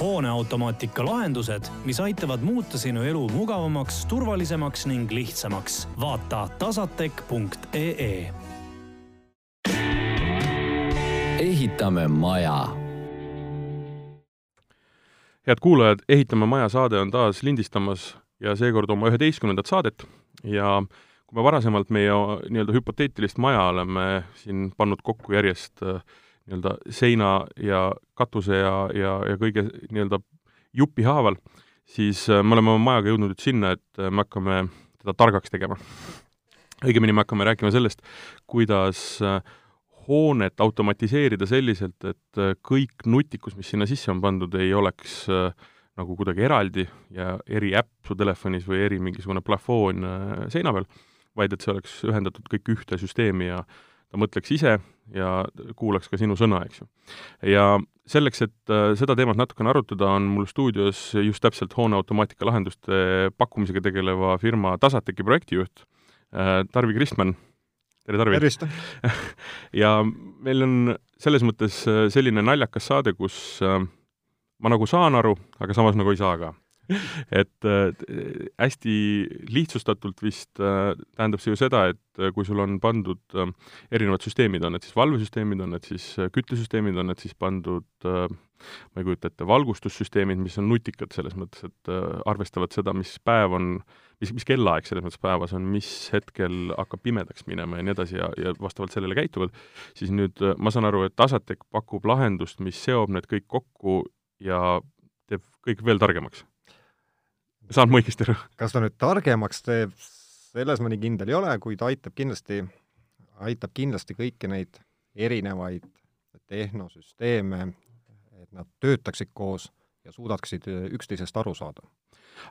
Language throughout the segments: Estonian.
hooneautomaatika lahendused, mis aitavad muuta sinu elu mugavamaks, turvalisemaks ning lihtsamaks. vaata tasatec.ee. ehitame maja head kuulajad, Ehitame maja saade on taas lindistamas ja seekord oma üheteistkümnendat saadet ja kui me varasemalt meie nii-öelda hüpoteetilist maja oleme siin pannud kokku järjest äh, nii-öelda seina ja katuse ja, ja, ja kõige nii-öelda jupi haaval, siis äh, me oleme oma majaga jõudnud nüüd sinna, et äh, me hakkame teda targaks tegema. õigemini me hakkame rääkima sellest, kuidas hoonet automatiseerida selliselt, et kõik nutikus, mis sinna sisse on pandud, ei oleks nagu kuidagi eraldi ja eri äpp su telefonis või eri mingisugune plafoon seina peal, vaid et see oleks ühendatud kõik ühte süsteemi ja ta mõtleks ise ja kuulaks ka sinu sõna, eks ju. ja selleks, et äh, seda teemat natukene arutada, on mul stuudios just täpselt hooneautomaatika lahenduste pakkumisega tegeleva firma Tasateki projektijuht äh, Tarvi Kristmann. tere, Tarvi! tervist! ja meil on selles mõttes äh, selline naljakas saade, kus ma nagu saan aru, aga samas nagu ei saa ka et äh, hästi lihtsustatult vist äh, tähendab see ju seda, et äh, kui sul on pandud erinevad süsteemid, on need siis valvesüsteemid, on need siis küttesüsteemid, on need siis pandud ma ei kujuta ette, valgustussüsteemid, mis on nutikad selles mõttes, et arvestavad seda, mis päev on, mis, mis kellaaeg selles mõttes päevas on, mis hetkel hakkab pimedaks minema ja nii edasi ja, ja vastavalt sellele käituvad, siis nüüd ma saan aru, et Asatek pakub lahendust, mis seob need kõik kokku ja teeb kõik veel targemaks saan ma õigesti aru? kas ta nüüd targemaks teeb, selles ma nii kindel ei ole, kuid aitab kindlasti, aitab kindlasti kõiki neid erinevaid tehnosüsteeme, et nad töötaksid koos ja suudaksid üksteisest aru saada.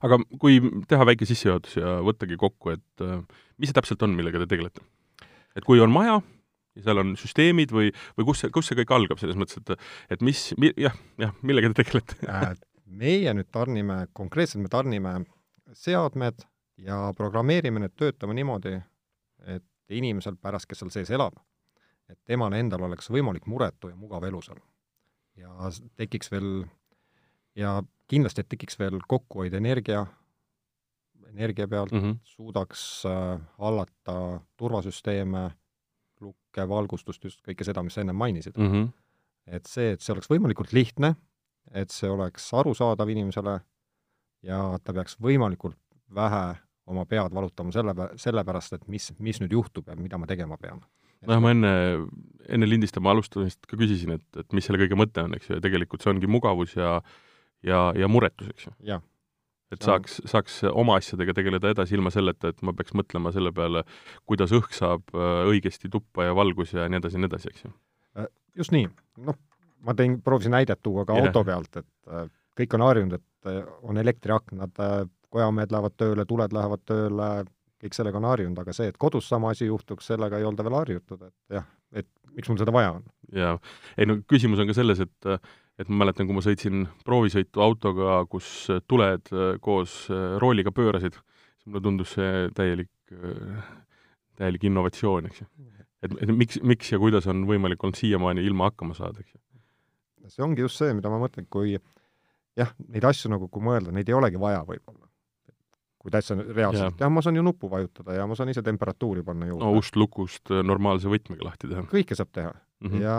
aga kui teha väike sissejuhatus ja võttagi kokku, et äh, mis see täpselt on, millega te tegelete? et kui on maja, ja seal on süsteemid või, või kus see, kus see kõik algab, selles mõttes, et et mis mi,, jah, jah, millega te tegelete äh, meie nüüd tarnime, konkreetselt me tarnime seadmed ja programmeerime need töötama niimoodi, et inimesel pärast, kes seal sees elab, et temal endal oleks võimalik muretu ja mugav elu seal. ja tekiks veel, ja kindlasti, et tekiks veel kokkuhoid energia, energia pealt mm, -hmm. suudaks äh, hallata turvasüsteeme, lukke, valgustust, just kõike seda, mis sa ennem mainisid mm. -hmm. et see, et see oleks võimalikult lihtne et see oleks arusaadav inimesele ja ta peaks võimalikult vähe oma pead valutama selle, sellepärast, et mis, mis nüüd juhtub ja mida ma tegema pean. nojah, ma enne, enne lindistama alustamist ka küsisin, et, et mis selle kõige mõte on, eks ju, ja tegelikult see ongi mugavus ja ja, ja muretus, eks ju. et saaks, saaks oma asjadega tegeleda edasi ilma selleta, et ma peaks mõtlema selle peale, kuidas õhk saab äh, õigesti tuppa ja valgus ja nii edasi ja nii edasi, eks ju. Äh, just nii, noh, ma tõin, proovisin näidet tuua ka yeah. auto pealt, et äh, kõik on harjunud, et äh, on elektriaknad, äh, kojamehed lähevad tööle, tuled lähevad tööle, kõik sellega on harjunud, aga see, et kodus sama asi juhtuks, sellega ei olda veel harjutud, et jah, et miks mul seda vaja on. jaa, ei no küsimus on ka selles, et et ma mäletan, kui ma sõitsin proovisõitu autoga, kus tuled koos rooliga pöörasid, siis mulle tundus see täielik, täielik innovatsioon, eks ju. et, et miks, miks ja kuidas on võimalik olnud siiamaani ilma hakkama saada, eks ju see ongi just see, mida ma mõtlen, kui jah, neid asju nagu, kui mõelda, neid ei olegi vaja võib-olla. kui täitsa reaalselt, jah, ma saan ju nuppu vajutada ja ma saan ise temperatuuri panna juurde no,. ust lukust äh, normaalse võtmega lahti teha. kõike saab teha mm. -hmm. ja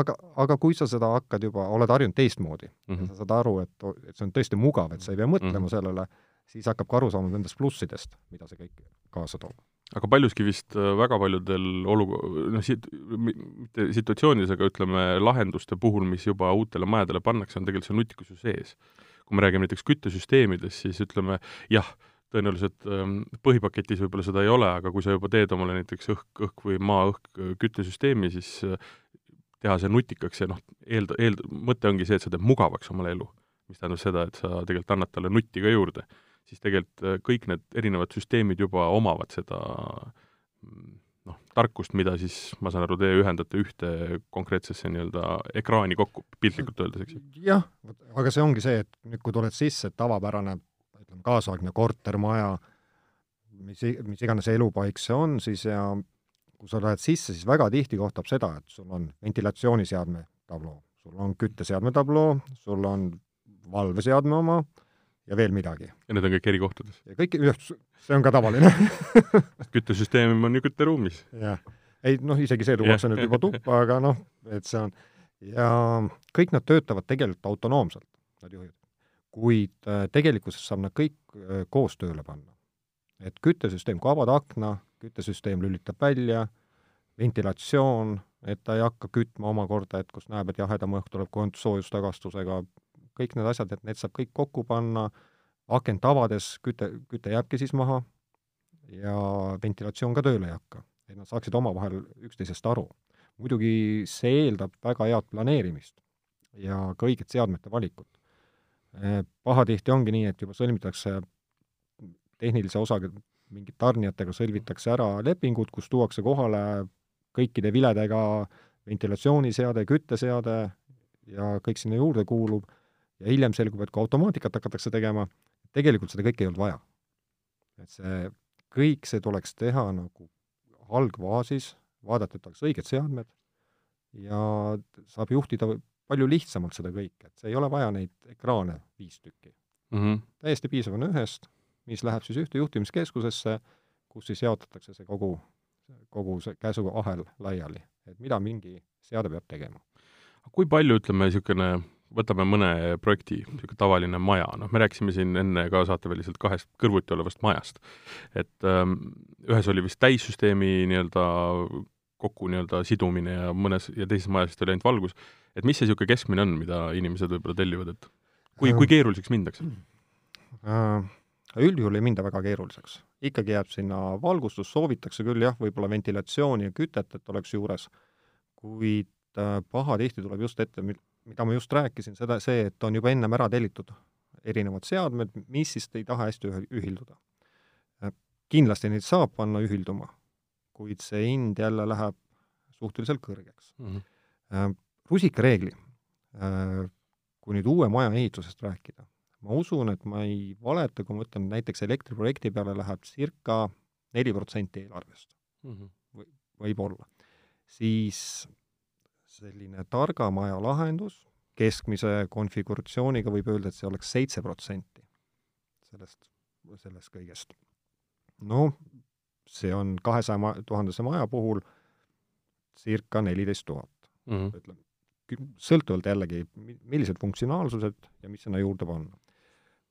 aga, aga kui sa seda hakkad juba, oled harjunud teistmoodi mm, -hmm. sa saad aru, et, et see on tõesti mugav, et sa ei pea mõtlema mm -hmm. sellele, siis hakkab ka aru saama nendest plussidest, mida see kõik kaasa toob aga paljuski vist äh, väga paljudel olu-, noh, sit-, mitte situatsioonides, aga ütleme, lahenduste puhul, mis juba uutele majadele pannakse, on tegelikult see nutikus ju sees. kui me räägime näiteks küttesüsteemidest, siis ütleme jah, tõenäoliselt ähm, põhipaketis võib-olla seda ei ole, aga kui sa juba teed omale näiteks õhk, õhk või maa-õhk küttesüsteemi, siis äh, teha see nutikaks ja noh, eelda, eelda, mõte ongi see, et sa teed mugavaks omale elu. mis tähendab seda, et sa tegelikult annad talle nutti ka juurde siis tegelikult äh, kõik need erinevad süsteemid juba omavad seda mm, noh, tarkust, mida siis, ma saan aru, te ühendate ühte konkreetsesse nii-öelda ekraani kokku, piltlikult öeldes, eks ju? jah, aga see ongi see, et nüüd, kui tuled sisse, tavapärane, ütleme, kaasaegne kortermaja, mis, mis iganes elupaik see on, siis ja kui sa lähed sisse, siis väga tihti kohtab seda, et sul on ventilatsiooniseadme tabloo, sul on kütteseadme tabloo, sul on valveseadme oma ja veel midagi. ja need on kõik eri kohtades? kõik, see on ka tavaline küttesüsteem on ju kütteruumis. jah, ei noh, isegi see tuuakse nüüd juba tuppa, aga noh, et see on, ja kõik nad töötavad tegelikult autonoomselt, nad juhid. kuid äh, tegelikkuses saab nad kõik äh, koos tööle panna. et küttesüsteem, kui avad akna, küttesüsteem lülitab välja, ventilatsioon, et ta ei hakka kütma omakorda, et kus näeb, et jahedam õhk tuleb soojustagastustega, kõik need asjad, et need saab kõik kokku panna, akent avades küte, küte jääbki siis maha ja ventilatsioon ka tööle ei hakka. et nad saaksid omavahel üksteisest aru. muidugi see eeldab väga head planeerimist ja ka õiget seadmete valikut. Eh, pahatihti ongi nii, et juba sõlmitakse tehnilise osaga mingite tarnijatega sõlmitakse ära lepingud, kus tuuakse kohale kõikide viledega ventilatsiooniseade, kütteseade ja kõik sinna juurde kuulub, ja hiljem selgub, et kui automaatikat hakatakse tegema, tegelikult seda kõike ei olnud vaja. et see, kõik see tuleks teha nagu algfaasis, vaadata, et oleks õiged seadmed ja saab juhtida palju lihtsamalt seda kõike, et see ei ole vaja neid ekraane viis tükki mm. -hmm. täiesti piisav on ühest mis läheb siis ühte juhtimiskeskusesse, kus siis jaotatakse see kogu, kogu see käsuahel laiali, et mida mingi seade peab tegema. kui palju, ütleme, niisugune võtame mõne projekti, niisugune tavaline maja, noh, me rääkisime siin enne ka saateväliselt kahest kõrvuti olevast majast. et ähm, ühes oli vist täissüsteemi nii-öelda kokku nii-öelda sidumine ja mõnes, ja teises majas vist oli ainult valgus, et mis see niisugune keskmine on, mida inimesed võib-olla tellivad, et kui, kui keeruliseks mindakse äh,? üldjuhul ei minda väga keeruliseks. ikkagi jääb sinna valgustus, soovitakse küll jah, võib-olla ventilatsiooni ja kütet, et oleks juures, kuid äh, pahatihti tuleb just ette, mida ma just rääkisin, seda, see, et on juba ennem ära tellitud erinevad seadmed, mis siis ei taha hästi ühilduda. Kindlasti neid saab panna ühilduma, kuid see hind jälle läheb suhteliselt kõrgeks mm. -hmm. rusikareegli, kui nüüd uue maja ehitusest rääkida, ma usun, et ma ei valeta, kui ma ütlen, näiteks elektriprojekti peale läheb circa neli protsenti eelarvest mm. -hmm. või, võib-olla. siis selline targa maja lahendus, keskmise konfiguratsiooniga võib öelda, et see oleks seitse protsenti sellest, sellest kõigest. noh, see on kahesaja tuhandese maja puhul circa neliteist tuhat, mhm. ütleme sõltuvalt jällegi, millised funktsionaalsused ja mis sinna juurde panna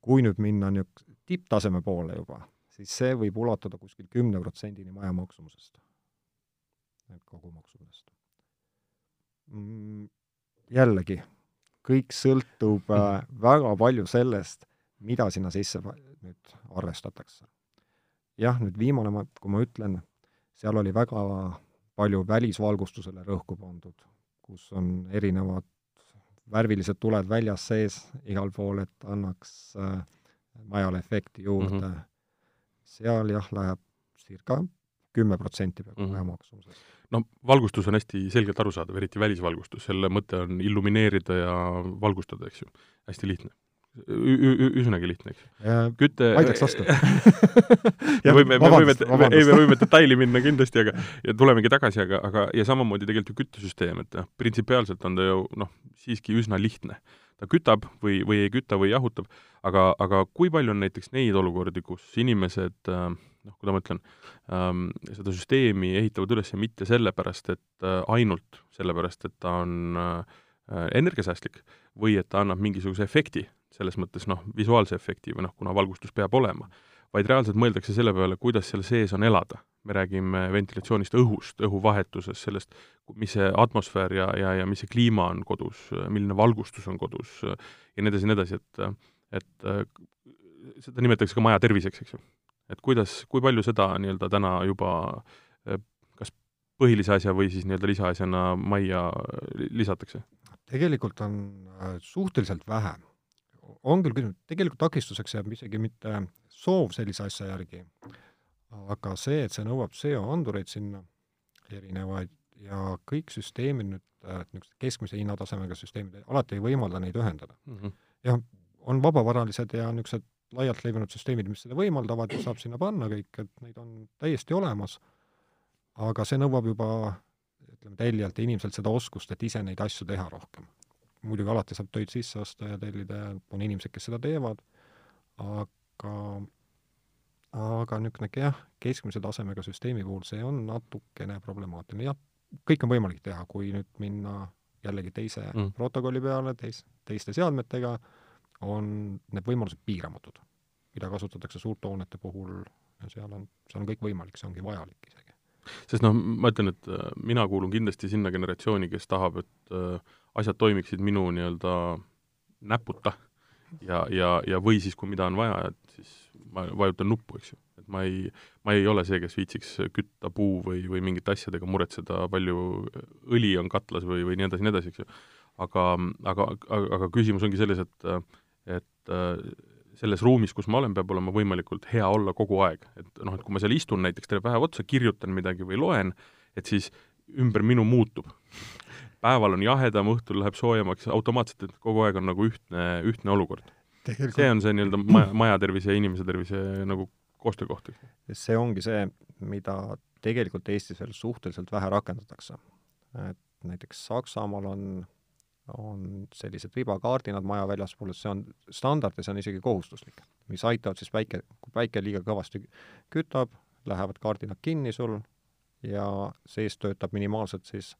kui nüüd minna niisuguse tipptaseme poole juba, siis see võib ulatuda kuskil kümne protsendini maja maksumusest, kogumaksumusest mm,. Jällegi, kõik sõltub äh, väga palju sellest, mida sinna sisse nüüd arvestatakse. jah, nüüd viimane, ma, kui ma ütlen, seal oli väga palju välisvalgustusele rõhku pandud, kus on erinevad värvilised tuled väljas sees igal pool, et annaks äh, majale efekti juurde mm. -hmm. seal jah, läheb circa kümme protsenti peaaegu mm -hmm. maja maksumusest. No valgustus on hästi selgelt arusaadav, eriti välisvalgustus, selle mõte on illumineerida ja valgustada, eks ju, hästi lihtne. Üsnagi lihtne, eks. küte aitaks vastu me võime, me võime, ei, me võime detaili minna kindlasti, aga ja tulemegi tagasi, aga, aga ja samamoodi tegelikult ju küttesüsteem, et noh, printsipiaalselt on ta ju noh, siiski üsna lihtne. ta kütab või, või ei küta või jahutab, aga, aga kui palju on näiteks neid olukordi, kus inimesed noh, kuidas ma ütlen ähm,, seda süsteemi ehitavad üles mitte sellepärast, et äh, ainult sellepärast, et ta on äh, energiasäästlik või et ta annab mingisuguse efekti selles mõttes noh, visuaalse efekti või noh, kuna valgustus peab olema, vaid reaalselt mõeldakse selle peale, kuidas seal sees on elada. me räägime ventilatsioonist, õhust, õhuvahetusest, sellest, mis see atmosfäär ja, ja, ja mis see kliima on kodus, milline valgustus on kodus ja nii edasi ja nii edasi, et et seda nimetatakse ka maja terviseks, eks ju. Et kuidas, kui palju seda nii-öelda täna juba kas põhilise asja või siis nii-öelda lisaasjana majja lisatakse? tegelikult on äh, suhteliselt vähe on küll küsimus, tegelikult takistuseks jääb isegi mitte soov sellise asja järgi, aga see, et see nõuab CO-andureid sinna, erinevaid, ja kõik süsteemid nüüd, niisugused keskmise hinnatasemega süsteemid, alati ei võimalda neid ühendada mm. -hmm. jah, on vabavaralised ja niisugused laialt levinud süsteemid, mis seda võimaldavad ja saab sinna panna kõik, et neid on täiesti olemas, aga see nõuab juba ütleme, tellijalt ja inimeselt seda oskust, et ise neid asju teha rohkem. Muidugi alati saab töid sisse osta ja tellida ja on inimesed, kes seda teevad, aga aga niisugune jah, keskmise tasemega süsteemi puhul see on natukene problemaatiline, jah, kõik on võimalik teha, kui nüüd minna jällegi teise mm. protokolli peale, teis-, teiste seadmetega, on need võimalused piiramatud, mida kasutatakse suurte hoonete puhul ja seal on, seal on kõik võimalik, see ongi vajalik isegi. sest noh, ma ütlen, et äh, mina kuulun kindlasti sinna generatsiooni, kes tahab, et äh, asjad toimiksid minu nii-öelda näputa ja, ja, ja või siis, kui mida on vaja, et siis ma vajutan nuppu, eks ju. et ma ei, ma ei ole see, kes viitsiks kütta puu või, või mingite asjadega muretseda, palju õli on katlas või, või nii edasi, nii edasi, eks ju. aga, aga, aga, aga küsimus ongi selles, et, et selles ruumis, kus ma olen, peab olema võimalikult hea olla kogu aeg. et noh, et kui ma seal istun näiteks terve päev otsa, kirjutan midagi või loen, et siis ümber minu muutub päeval on jahedam, õhtul läheb soojemaks, automaatselt, et kogu aeg on nagu ühtne, ühtne olukord. see on see nii-öelda maja, maja tervise ja inimese tervise nagu koostöökoht. see ongi see, mida tegelikult Eestis veel suhteliselt vähe rakendatakse. et näiteks Saksamaal on, on sellised ribakaardinad maja väljaspool, see on standard ja see on isegi kohustuslik, mis aitavad siis päike, kui päike liiga kõvasti kütab, lähevad kaardinad kinni sul ja sees töötab minimaalselt siis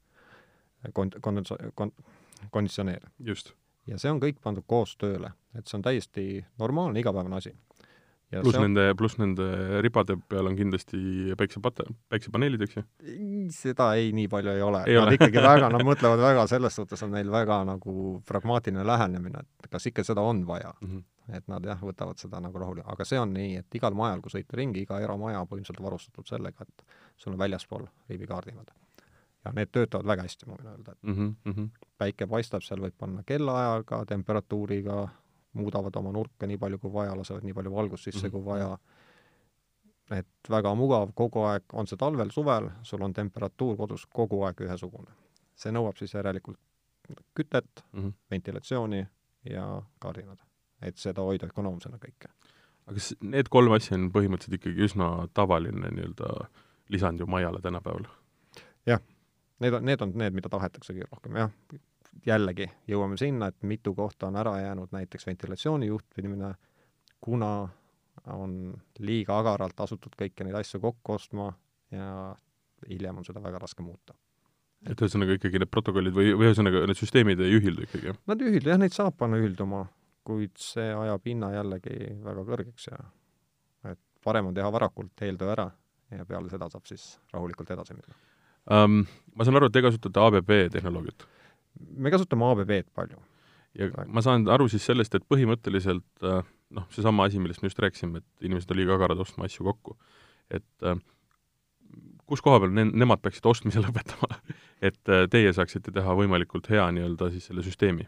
kon-, kondens-, kon-, konditsioneer. just. ja see on kõik pandud koos tööle, et see on täiesti normaalne igapäevane asi. Pluss nende, pluss nende ribade peal on kindlasti päiksepate-, päiksepaneelid, eks ju? seda ei, nii palju ei ole. Nad ikkagi väga, nad mõtlevad väga, selles suhtes on neil väga nagu pragmaatiline lähenemine, et kas ikka seda on vaja mm. -hmm et nad jah, võtavad seda nagu rahule, aga see on nii, et igal majal, kui sõita ringi, iga eramaja põhimõtteliselt varustatud sellega, et sul on väljaspool riibikaardimad ja need töötavad väga hästi, ma võin öelda, et mm -hmm. päike paistab, seal võib panna kellaajaga, temperatuuriga, muudavad oma nurke nii palju kui vaja, lasevad nii palju valgust sisse mm -hmm. kui vaja, et väga mugav, kogu aeg, on see talvel, suvel, sul on temperatuur kodus kogu aeg ühesugune. see nõuab siis järelikult kütet mm, -hmm. ventilatsiooni ja kardinad, et seda hoida ökonoomsena kõike. aga kas need kolm asja on põhimõtteliselt ikkagi üsna tavaline nii-öelda lisand ju majale tänapäeval? jah Need on, need on need, mida tahetaksegi rohkem, jah. Jällegi jõuame sinna, et mitu kohta on ära jäänud näiteks ventilatsiooni juhtimine, kuna on liiga agaralt asutud kõiki neid asju kokku ostma ja hiljem on seda väga raske muuta. et ühesõnaga ikkagi need protokollid või, või ühesõnaga need süsteemid ei ühildu ikkagi? Nad ei ühildu, jah, neid saab panna ühilduma, kuid see ajab hinna jällegi väga kõrgeks ja et parem on teha varakult eeltöö ära ja peale seda saab siis rahulikult edasi minna um,. Ma saan aru, et te kasutate ABB tehnoloogiat? Me kasutame ABB-d palju. ja ma saan aru siis sellest, et põhimõtteliselt äh, noh, seesama asi, millest me just rääkisime, et inimesed on liiga agarad ostma asju kokku, et äh, kus koha peal ne-, nemad peaksid ostmise lõpetama et äh, teie saaksite teha võimalikult hea nii-öelda siis selle süsteemi?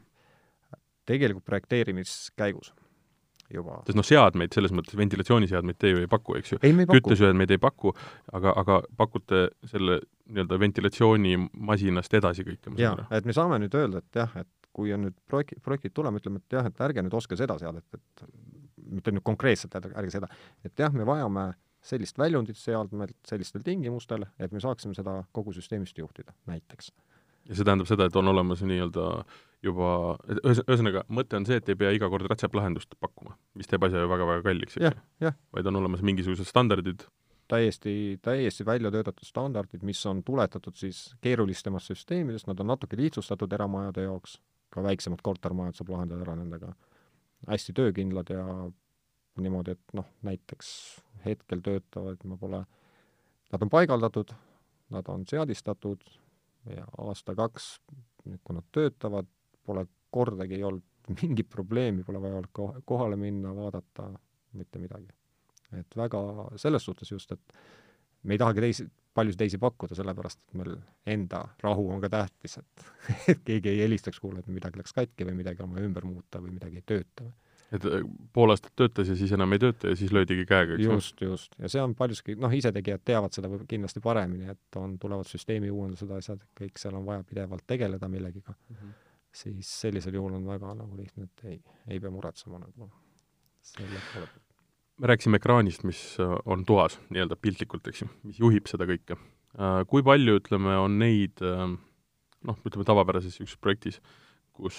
tegelikult projekteerimiskäigus juba. sest noh, seadmeid, selles mõttes ventilatsiooniseadmeid te ju ei paku, eks ju? kütteseadmeid ei paku, aga, aga pakute selle nii-öelda ventilatsioonimasinast edasi kõike? jaa, et me saame nüüd öelda, et jah, et kui on nüüd projekti, projektid tulema, ütleme, et jah, et ärge nüüd ostke seda seadet, et mitte nüüd konkreetselt, ärge seda, et jah, me vajame sellist väljundit seadmelt sellistel tingimustel, et me saaksime seda kogu süsteemist juhtida, näiteks. ja see tähendab seda, et on olemas nii-öelda äh, juba, ühesõnaga, mõte on see, et ei pea iga kord rätseplahendust pakkuma, mis teeb asja ju väga-väga kalliks, eks ju. vaid on olemas mingisugused standardid. täiesti, täiesti välja töötatud standardid, mis on tuletatud siis keerulisemast süsteemidest, nad on natuke lihtsustatud eramajade jaoks, ka väiksemad kortermajad saab lahendada ära nendega, hästi töökindlad ja niimoodi, et noh, näiteks hetkel töötavad, ma pole, nad on paigaldatud, nad on seadistatud ja aasta-kaks, kui nad töötavad, pole kordagi ei olnud mingit probleemi, pole vaja olnud kohale minna, vaadata, mitte midagi. et väga selles suhtes just, et me ei tahagi teisi, paljusid teisi pakkuda, sellepärast et meil enda rahu on ka tähtis, et et keegi ei helistaks, kuule, et midagi läks katki või midagi on vaja ümber muuta või midagi ei tööta. et äh, pool aastat töötas ja siis enam ei tööta ja siis löödigi käega, eks just, just. ja see on paljuski, noh, isetegijad teavad seda kindlasti paremini, et on, tulevad süsteemi uuendused, asjad, kõik seal on vaja pidevalt tegeleda millegiga mm. -hmm siis sellisel juhul on väga nagu lihtne, et ei, ei pea muretsema nagu selle poole pealt. me rääkisime ekraanist, mis äh, on toas nii-öelda piltlikult, eks ju, mis juhib seda kõike. Äh, kui palju, ütleme, on neid äh, noh, ütleme tavapärases niisuguses projektis, kus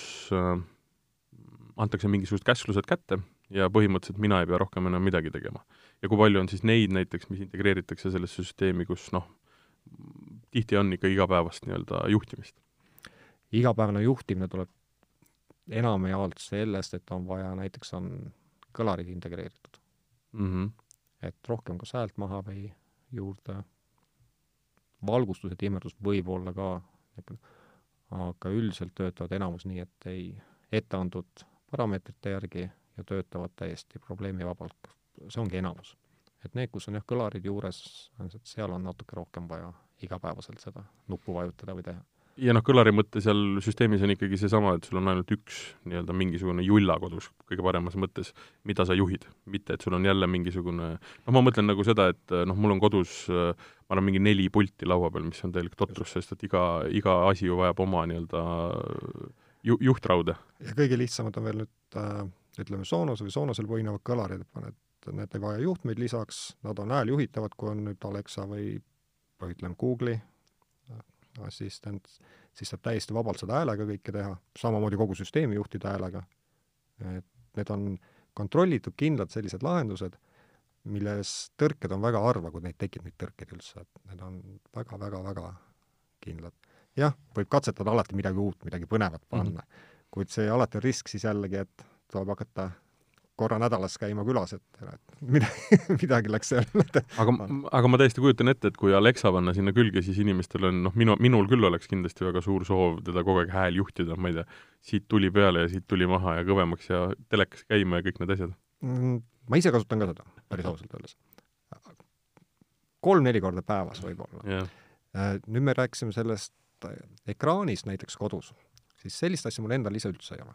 antakse mingisugused käsklused kätte ja põhimõtteliselt mina ei pea rohkem enam midagi tegema. ja kui palju on siis neid näiteks, mis integreeritakse sellesse süsteemi, kus noh, tihti on ikka igapäevast nii-öelda juhtimist? Igapäevane juhtimine tuleb enamjaolt sellest, et on vaja, näiteks on kõlarid integreeritud mm. -hmm. et rohkem kas häält maha või juurde, valgustus ja timerdus võib olla ka, aga üldiselt töötavad enamus nii, et ei, ette antud parameetrite järgi ja töötavad täiesti probleemivabalt. see ongi enamus. et need, kus on jah, kõlarid juures, seal on natuke rohkem vaja igapäevaselt seda nuppu vajutada või teha ja noh, kõlari mõte seal süsteemis on ikkagi seesama, et sul on ainult üks nii-öelda mingisugune julla kodus, kõige paremas mõttes, mida sa juhid, mitte et sul on jälle mingisugune noh, ma mõtlen nagu seda, et noh, mul on kodus ma arvan, mingi neli pulti laua peal, mis on täielik totrus, sest et iga, iga asi ju vajab oma nii-öelda ju-, juhtrauda. ja kõige lihtsamad on veel nüüd äh, ütleme, Sonos või Sonosel põhinevad kõlarid, et paned, need ei vaja juhtmeid lisaks, nad on hääljuhitavad, kui on nüüd Alexa või või ütleme, Google'i assistent, siis saab täiesti vabalt seda häälega kõike teha, samamoodi kogu süsteemi juhtida häälega. et need on kontrollitud, kindlad sellised lahendused, milles tõrked on väga harva, kui neid tekib, neid tõrkeid üldse, et need on väga-väga-väga kindlad. jah, võib katsetada alati midagi uut, midagi põnevat panna mm, -hmm. kuid see alati on risk siis jällegi, et tuleb hakata korra nädalas käima külas, et, et midagi, midagi läks seal aga, aga ma täiesti kujutan ette, et kui Alexa panna sinna külge, siis inimestel on, noh, minu, minul küll oleks kindlasti väga suur soov teda kogu aeg hääl juhtida, ma ei tea, siit tuli peale ja siit tuli maha ja kõvemaks ja telekas käima ja kõik need asjad mm,. ma ise kasutan ka seda, päris ausalt öeldes. kolm-neli korda päevas võib-olla yeah.. Äh, nüüd me rääkisime sellest ekraanist näiteks kodus, siis sellist asja mul endal ise üldse ei ole.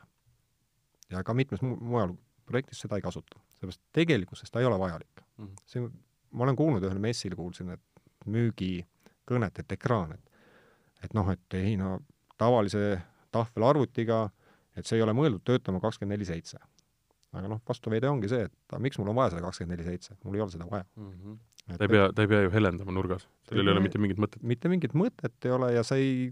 ja ka mitmes mu mujal projektis seda ei kasuta, sellepärast tegelikkuses ta ei ole vajalik mm. -hmm. see, ma olen kuulnud ühel messil, kuulsin, et müügikõnet, et ekraan, et et noh, et ei no tavalise tahvelarvutiga, et see ei ole mõeldud töötama kakskümmend neli seitse. aga noh, vastuväide ongi see, et aga miks mul on vaja seda kakskümmend neli seitse, mul ei ole seda vaja mm. -hmm. ta ei pea, ta ei pea ju helendama nurgas, sellel ei ole mitte mingit mõtet. mitte mingit mõtet ei ole ja sa ei,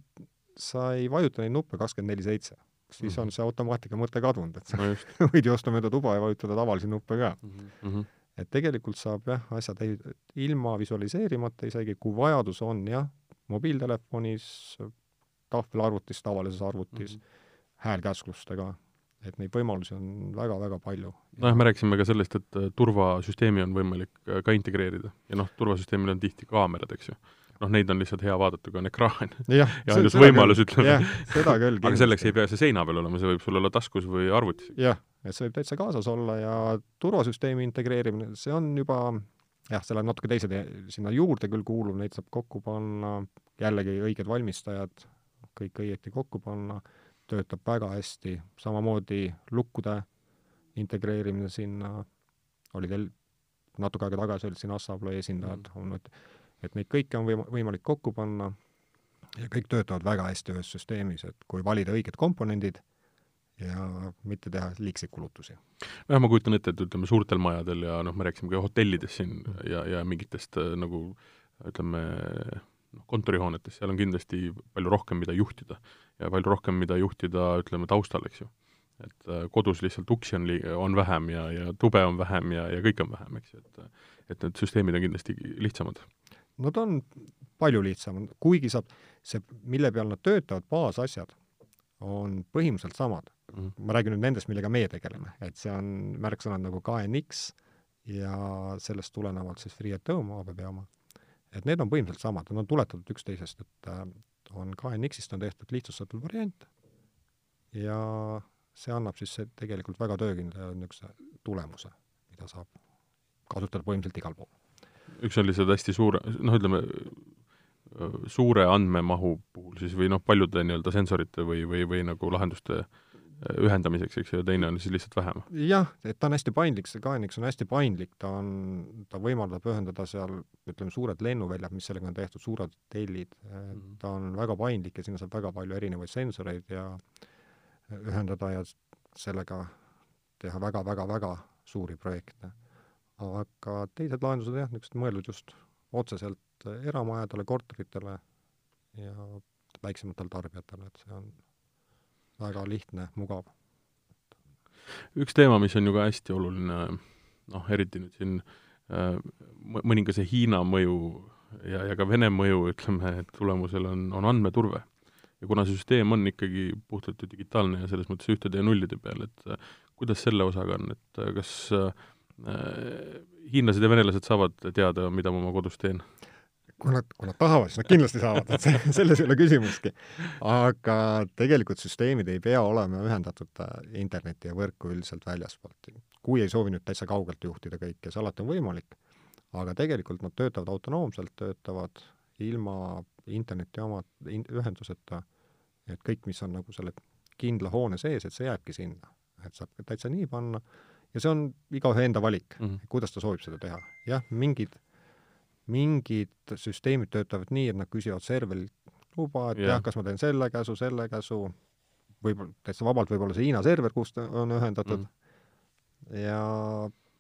sa ei vajuta neid nuppe kakskümmend neli seitse siis on see automaatika mõte kadunud, et sa no võid ju osta mööda tuba ja vajutada tavalisi nuppe ka mm. -hmm. et tegelikult saab jah, asjad ei, ilma visualiseerimata isegi, kui vajadus on jah, mobiiltelefonis, tahvelarvutis, tavalises arvutis mm, -hmm. häälkäsklustega, et neid võimalusi on väga-väga palju. nojah, me rääkisime ka sellest, et äh, turvasüsteemi on võimalik äh, ka integreerida ja noh, turvasüsteemil on tihti kaamerad, eks ju noh, neid on lihtsalt hea vaadata, kui on ekraan. ja, ja ainus võimalus, ütleme. seda küll. aga selleks ei pea see seina peal olema, see võib sul olla taskus või arvutis. jah, et see võib täitsa kaasas olla ja turvasüsteemi integreerimine, see on juba jah, seal on natuke teised sinna juurde küll kuuluv, neid saab kokku panna, jällegi õiged valmistajad, kõik õieti kokku panna, töötab väga hästi, samamoodi lukkude integreerimine sinna, oli teil natuke aega tagasi olid siin Assablo esindajad mm., olnud et neid kõiki on võim-, võimalik kokku panna ja kõik töötavad väga hästi ühes süsteemis, et kui valida õiged komponendid ja mitte teha liigseid kulutusi. nojah, ma kujutan ette, et ütleme, suurtel majadel ja noh, me rääkisime ka hotellidest siin ja, ja mingitest äh, nagu ütleme, noh, kontorihoonetes, seal on kindlasti palju rohkem, mida juhtida. ja palju rohkem, mida juhtida, ütleme, taustal, eks ju. et äh, kodus lihtsalt uksi on li-, on vähem ja, ja tube on vähem ja, ja kõike on vähem, eks ju, et et need süsteemid on kindlasti lihtsamad Nad on palju lihtsamad, kuigi saab, see, mille peal nad töötavad, baasasjad, on põhimõtteliselt samad mm. -hmm. ma räägin nüüd nendest, millega meie tegeleme, et see on märksõnad nagu KNX ja sellest tulenevalt siis FreeAtome ABB oma. et need on põhimõtteliselt samad, nad on tuletatud üksteisest, et äh, on KNX-ist on tehtud lihtsustatud variant ja see annab siis tegelikult väga töökindla niisuguse tulemuse, mida saab kasutada põhimõtteliselt igal pool üks on lihtsalt hästi suure, noh, ütleme, suure andmemahu puhul siis või noh, paljude nii-öelda sensorite või, või, või nagu lahenduste äh, ühendamiseks, eks ju, ja teine on siis lihtsalt vähem. jah, et ta on hästi paindlik, see KNX on hästi paindlik, ta on, ta võimaldab ühendada seal ütleme, suured lennuväljad, mis sellega on tehtud, suured hotellid -hmm. ta on väga paindlik ja sinna saab väga palju erinevaid sensoreid ja ühendada ja sellega teha väga-väga-väga suuri projekte aga teised lahendused jah, niisugused mõeldud just otseselt eramajadele, korteritele ja väiksematele tarbijatele, et see on väga lihtne, mugav. üks teema, mis on ju ka hästi oluline, noh, eriti nüüd siin äh, mõningase Hiina mõju ja, ja ka Vene mõju, ütleme, tulemusel on, on andmeturve. ja kuna see süsteem on ikkagi puhtalt ju digitaalne ja selles mõttes ühtede ja nullide peal, et äh, kuidas selle osaga on, et äh, kas äh, hiinlased ja venelased saavad teada, mida ma oma kodus teen? kui nad, kui nad tahavad, siis nad kindlasti saavad, et see, selles ei ole küsimustki. aga tegelikult süsteemid ei pea olema ühendatud äh, interneti ja võrku üldiselt väljaspoolt. kui ei soovi nüüd täitsa kaugelt juhtida kõike, see alati on võimalik, aga tegelikult nad töötavad autonoomselt, töötavad ilma interneti oma in, ühenduseta, et kõik, mis on nagu selle kindla hoone sees, et see jääbki sinna. et saab täitsa nii panna ja see on igaühe enda valik mm, -hmm. kuidas ta soovib seda teha. jah, mingid mingid süsteemid töötavad nii, et nad küsivad serverilt luba, et yeah. jah, kas ma teen selle käsu, selle käsu, võib-olla täitsa vabalt võib-olla see Hiina server, kus ta on ühendatud mm., ja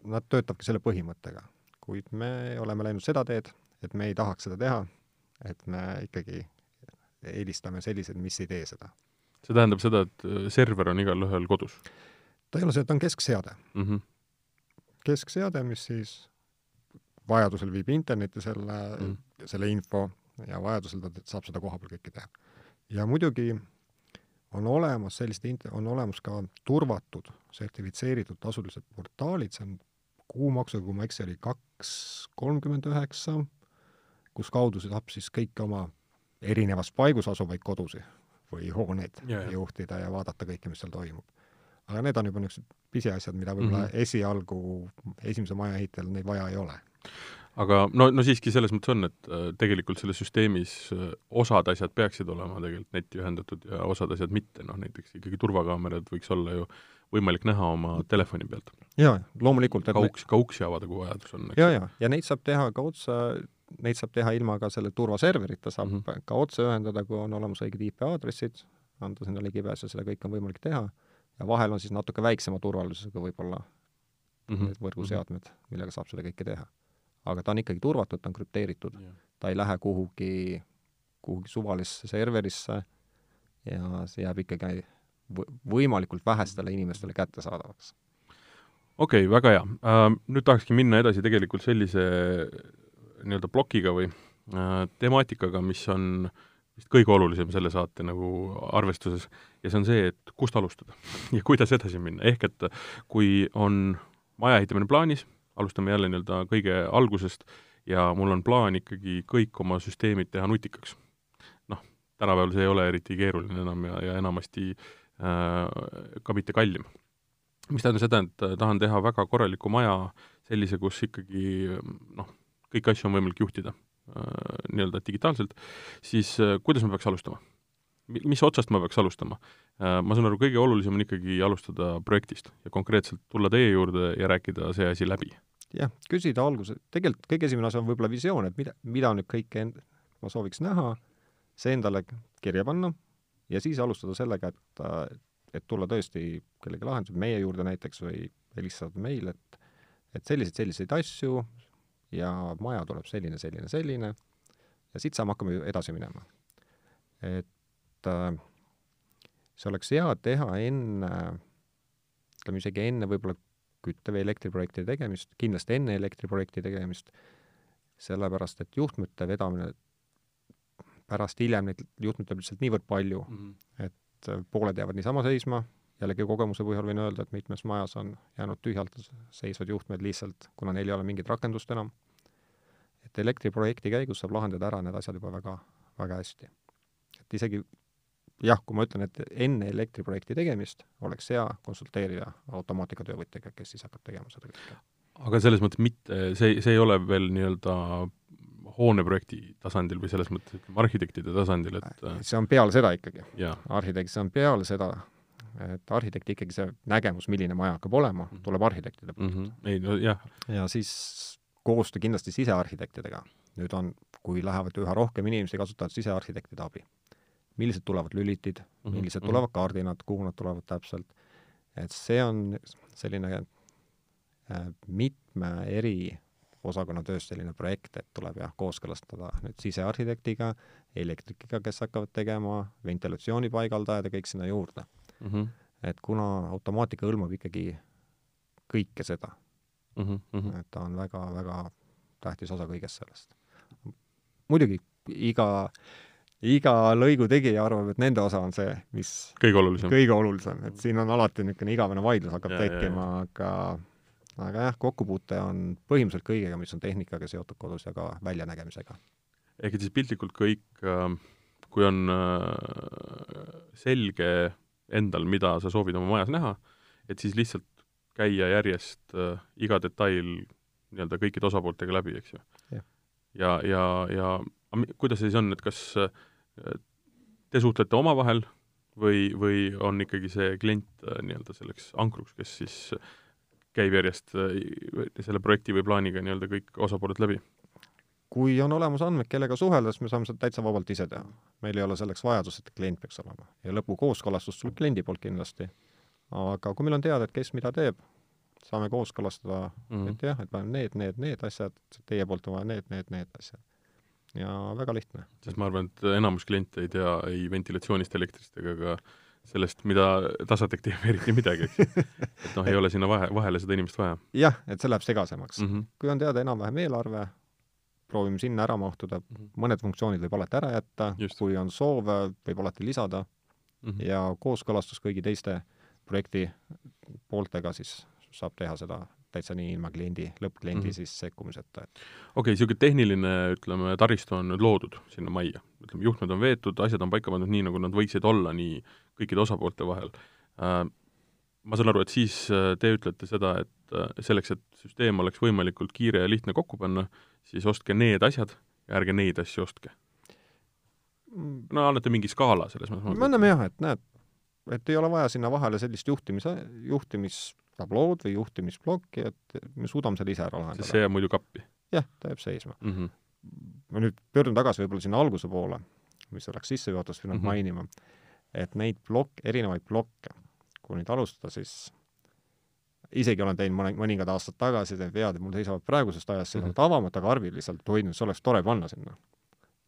nad töötavadki selle põhimõttega. kuid me oleme läinud seda teed, et me ei tahaks seda teha, et me ikkagi eelistame selliseid, mis ei tee seda. see tähendab seda, et äh, server on igalühel kodus? Ta ei ole see, ta on keskseade mm. -hmm. keskseade, mis siis vajadusel viib internetti selle mm., selle info ja vajadusel ta saab seda koha peal kõike teha. ja muidugi on olemas sellised int-, on olemas ka turvatud, sertifitseeritud tasulised portaalid, see on kuumaksuga, kui ma ei eksi, oli kaks kolmkümmend üheksa, kus kaudu saab siis kõiki oma erinevas paigus asuvaid kodusid või hooneid yeah. juhtida ja vaadata kõike, mis seal toimub. Aga need on juba niisugused pisiasjad, mida võib-olla mm -hmm. esialgu esimese maja ehitajal neid vaja ei ole aga no, no siiski selles mõttes on, et äh, tegelikult selles süsteemis äh, osad asjad peaksid olema tegelikult netti ühendatud ja osad asjad mitte, noh näiteks ikkagi turvakaamerad võiks olla ju võimalik näha oma telefoni pealt. jaa, loomulikult. ka uks, ka uksi avada, kui vajadus on. jaa, jaa, ja neid saab teha ka otse, neid saab teha ilma ka selle turvaserverita, saab mm -hmm. ka otse ühendada, kui on olemas õiged IP aadressid, anda sinna ligipääs ja seda kõike on võimalik teha, ja vahel on siis natuke väiksema turvalisusega võib-olla mm -hmm. need võrguseadmed, millega saab seda kõike teha aga ta on ikkagi turvatud, ta on krüpteeritud. ta ei lähe kuhugi, kuhugi suvalisse serverisse ja see jääb ikkagi võimalikult vähestele inimestele kättesaadavaks. okei okay,, väga hea uh,. Nüüd tahakski minna edasi tegelikult sellise nii-öelda plokiga või uh, temaatikaga, mis on vist kõige olulisem selle saate nagu arvestuses ja see on see, et kust alustada ja kuidas edasi minna, ehk et kui on maja ehitamine plaanis, alustame jälle nii-öelda kõige algusest ja mul on plaan ikkagi kõik oma süsteemid teha nutikaks. noh, tänapäeval see ei ole eriti keeruline enam ja, ja enamasti äh, ka mitte kallim. mis tähendab seda, et tahan teha väga korraliku maja, sellise, kus ikkagi noh, kõiki asju on võimalik juhtida nii-öelda digitaalselt, siis äh, kuidas ma peaks alustama? mis otsast ma peaks alustama? Äh, ma saan aru, kõige olulisem on ikkagi alustada projektist ja konkreetselt tulla teie juurde ja rääkida see asi läbi. jah, küsida alguses, tegelikult kõige esimene asi on võib-olla visioon, et mida, mida nüüd kõike end-, ma sooviks näha, see endale kirja panna ja siis alustada sellega, et, et tulla tõesti kellegi lahendusega, meie juurde näiteks, või helistada meile, et et selliseid, selliseid asju ja maja tuleb selline, selline, selline, ja siit saame, hakkame edasi minema. et äh, see oleks hea teha enne, ütleme isegi enne võib-olla kütte- või elektriprojektide tegemist, kindlasti enne elektriprojekti tegemist, sellepärast et juhtmete vedamine, pärast hiljem neid juhtmeid tuleb lihtsalt niivõrd palju mm, -hmm. et äh, pooled jäävad niisama seisma, jällegi kogemuse põhjal võin öelda, et mitmes majas on jäänud tühjalt seisvad juhtmed lihtsalt, kuna neil ei ole mingit rakendust enam. Et elektriprojekti käigus saab lahendada ära need asjad juba väga, väga hästi. et isegi jah, kui ma ütlen, et enne elektriprojekti tegemist oleks hea konsulteerida automaatikatövõtjaga, kes siis hakkab tegema seda kõike. aga selles mõttes mitte, see, see ei ole veel nii-öelda hooneprojekti tasandil või selles mõttes, ütleme, arhitektide tasandil, et äh, see on peale seda ikkagi. arhitekt, see on peale seda, et arhitekt ikkagi see nägemus, milline maja hakkab olema, mhm. tuleb arhitektide poolt mm. -hmm. ei no jah. ja siis koostöö kindlasti sisearhitektidega. nüüd on, kui lähevad üha rohkem inimesi, kasutavad sisearhitektide abi millised tulevad lülitid mm, -hmm. millised mhm. tulevad kaardinad, kuhu nad tulevad täpselt. et see on selline äh, mitme eri osakonna töös selline projekt, et tuleb jah, kooskõlastada nüüd sisearhitektiga, elektrikiga, kes hakkavad tegema, ventilatsiooni paigaldajad ja kõik sinna juurde. mm. -hmm. et kuna automaatika hõlmab ikkagi kõike seda Mm -hmm. Mm -hmm. et ta on väga-väga tähtis osa kõigest sellest. muidugi iga, iga lõigu tegija arvab, et nende osa on see, mis kõige olulisem. kõige olulisem, et siin on alati niisugune igavene vaidlus hakkab Ja, tekkima, aga aga jah, kokkupuute on põhimõtteliselt kõigega, mis on tehnikaga seotud kodus ja ka väljanägemisega. ehk et siis piltlikult kõik, kui on äh, selge endal, mida sa soovid oma majas näha, et siis lihtsalt käia järjest äh, iga detail nii-öelda kõikide osapooltega läbi, eks ju. Jah. ja, ja, ja, kuidas see siis on, et kas äh, te suhtlete omavahel või, või on ikkagi see klient äh, nii-öelda selleks ankruks, kes siis käib järjest äh, selle projekti või plaaniga nii-öelda kõik osapooled läbi? kui on olemas andmed, kellega suhelda, siis me saame seda täitsa vabalt ise teha. meil ei ole selleks vajadust, et klient peaks olema. ja lõpu kooskõlastus tuleb kliendi poolt kindlasti. Aga kui meil on teada, et kes mida teeb, saame kooskõlastada mm, -hmm. et jah, et ma need, need, need asjad, teie poolt on vaja need, need, need asjad. ja väga lihtne. sest ma arvan, et enamus kliente ei tea ei ventilatsioonist, elektrist ega ka sellest, mida Tasatek teeb, eriti midagi, eks et noh, ei ole sinna vahe, vahele seda inimest vaja jah, et see läheb segasemaks mm. mm. -hmm. kui on teada enam-vähem eelarve, proovime sinna ära mahtuda, Mhm. mõned funktsioonid võib alati ära jätta, kui on soove, võib alati lisada Mm -hmm. ja kooskõlastus kõigi teiste projekti pooltega siis saab teha seda täitsa nii ilma kliendi, lõppkliendi mm. -hmm. siis sekkumiseta, et okei okay,, niisugune tehniline, ütleme, taristu on nüüd loodud sinna majja. ütleme, juhtmed on veetud, asjad on paika pandud nii, nagu nad võiksid olla, nii kõikide osapoolte vahel äh, ma saan aru, et siis äh, te ütlete seda, et äh, selleks, et süsteem oleks võimalikult kiire ja lihtne kokku panna, siis ostke need asjad ja ärge neid asju ostke. no annate mingi skaala selles mõttes. me anname jah, et näed, et ei ole vaja sinna vahele sellist juhtimise, juhtimistablood või juhtimisplokki, et me suudame selle ise ära lahendada. see jääb muidu kappi jah, ta jääb seisma. mm. -hmm. ma nüüd pöördun tagasi võib-olla sinna alguse poole, mis oleks sissejuhatust pidanud mm -hmm. mainima, et neid plokk, erinevaid plokke, kui nüüd alustada, siis isegi olen teinud mõne, mõningad aastad tagasi need vead, mul seisavad praegusest ajast seisavad Mhm. avamata karbid lihtsalt, hoidnud, see oleks tore panna sinna.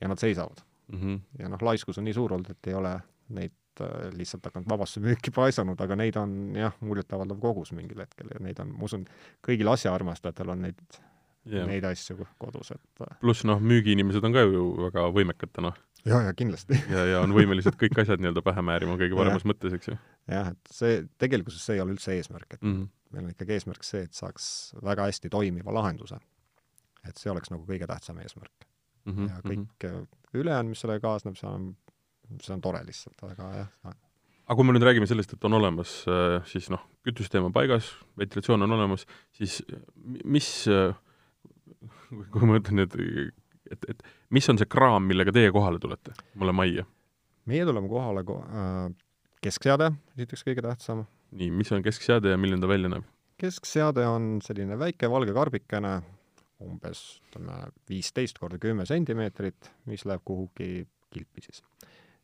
ja nad seisavad. Mm -hmm. ja noh, laiskus on nii suur olnud, et ei ole neid äh, lihtsalt hakanud vabasse müüki paisanud, aga neid on jah, muljetavaldav kogus mingil hetkel ja neid on, ma usun, kõigil asjaarmastajatel on neid Yeah. neid asju kodus, et äh, pluss noh, müügiinimesed on ka ju väga võimekad täna ja, ja kindlasti ja, ja on võimelised kõik asjad nii-öelda pähe määrima kõige paremas mõttes, eks ju jah, et see, tegelikkuses see ei ole üldse eesmärk, et mm. -hmm. meil on ikkagi eesmärk see, et saaks väga hästi toimiva lahenduse. et see oleks nagu kõige tähtsam eesmärk Mm mm. -hmm. ja kõik mm. ülejäänud, mis sellega kaasneb, see on, see on tore lihtsalt, aga jah, aga kui me nüüd räägime sellest, et on olemas äh, siis noh, kütusesüsteem on paigas, ventilatsioon on olemas, siis mi- mis, kui ma ütlen nüüd, et, et mis on see kraam, millega teie kohale tulete mulle majja? meie tuleme kohale ko- äh, keskseade, esiteks kõige tähtsam. nii, mis on keskseade ja milline ta välja näeb? keskseade on selline väike valge karbikene, umbes ütleme viisteist korda kümme sentimeetrit, mis läheb kuhugi kilpi siis.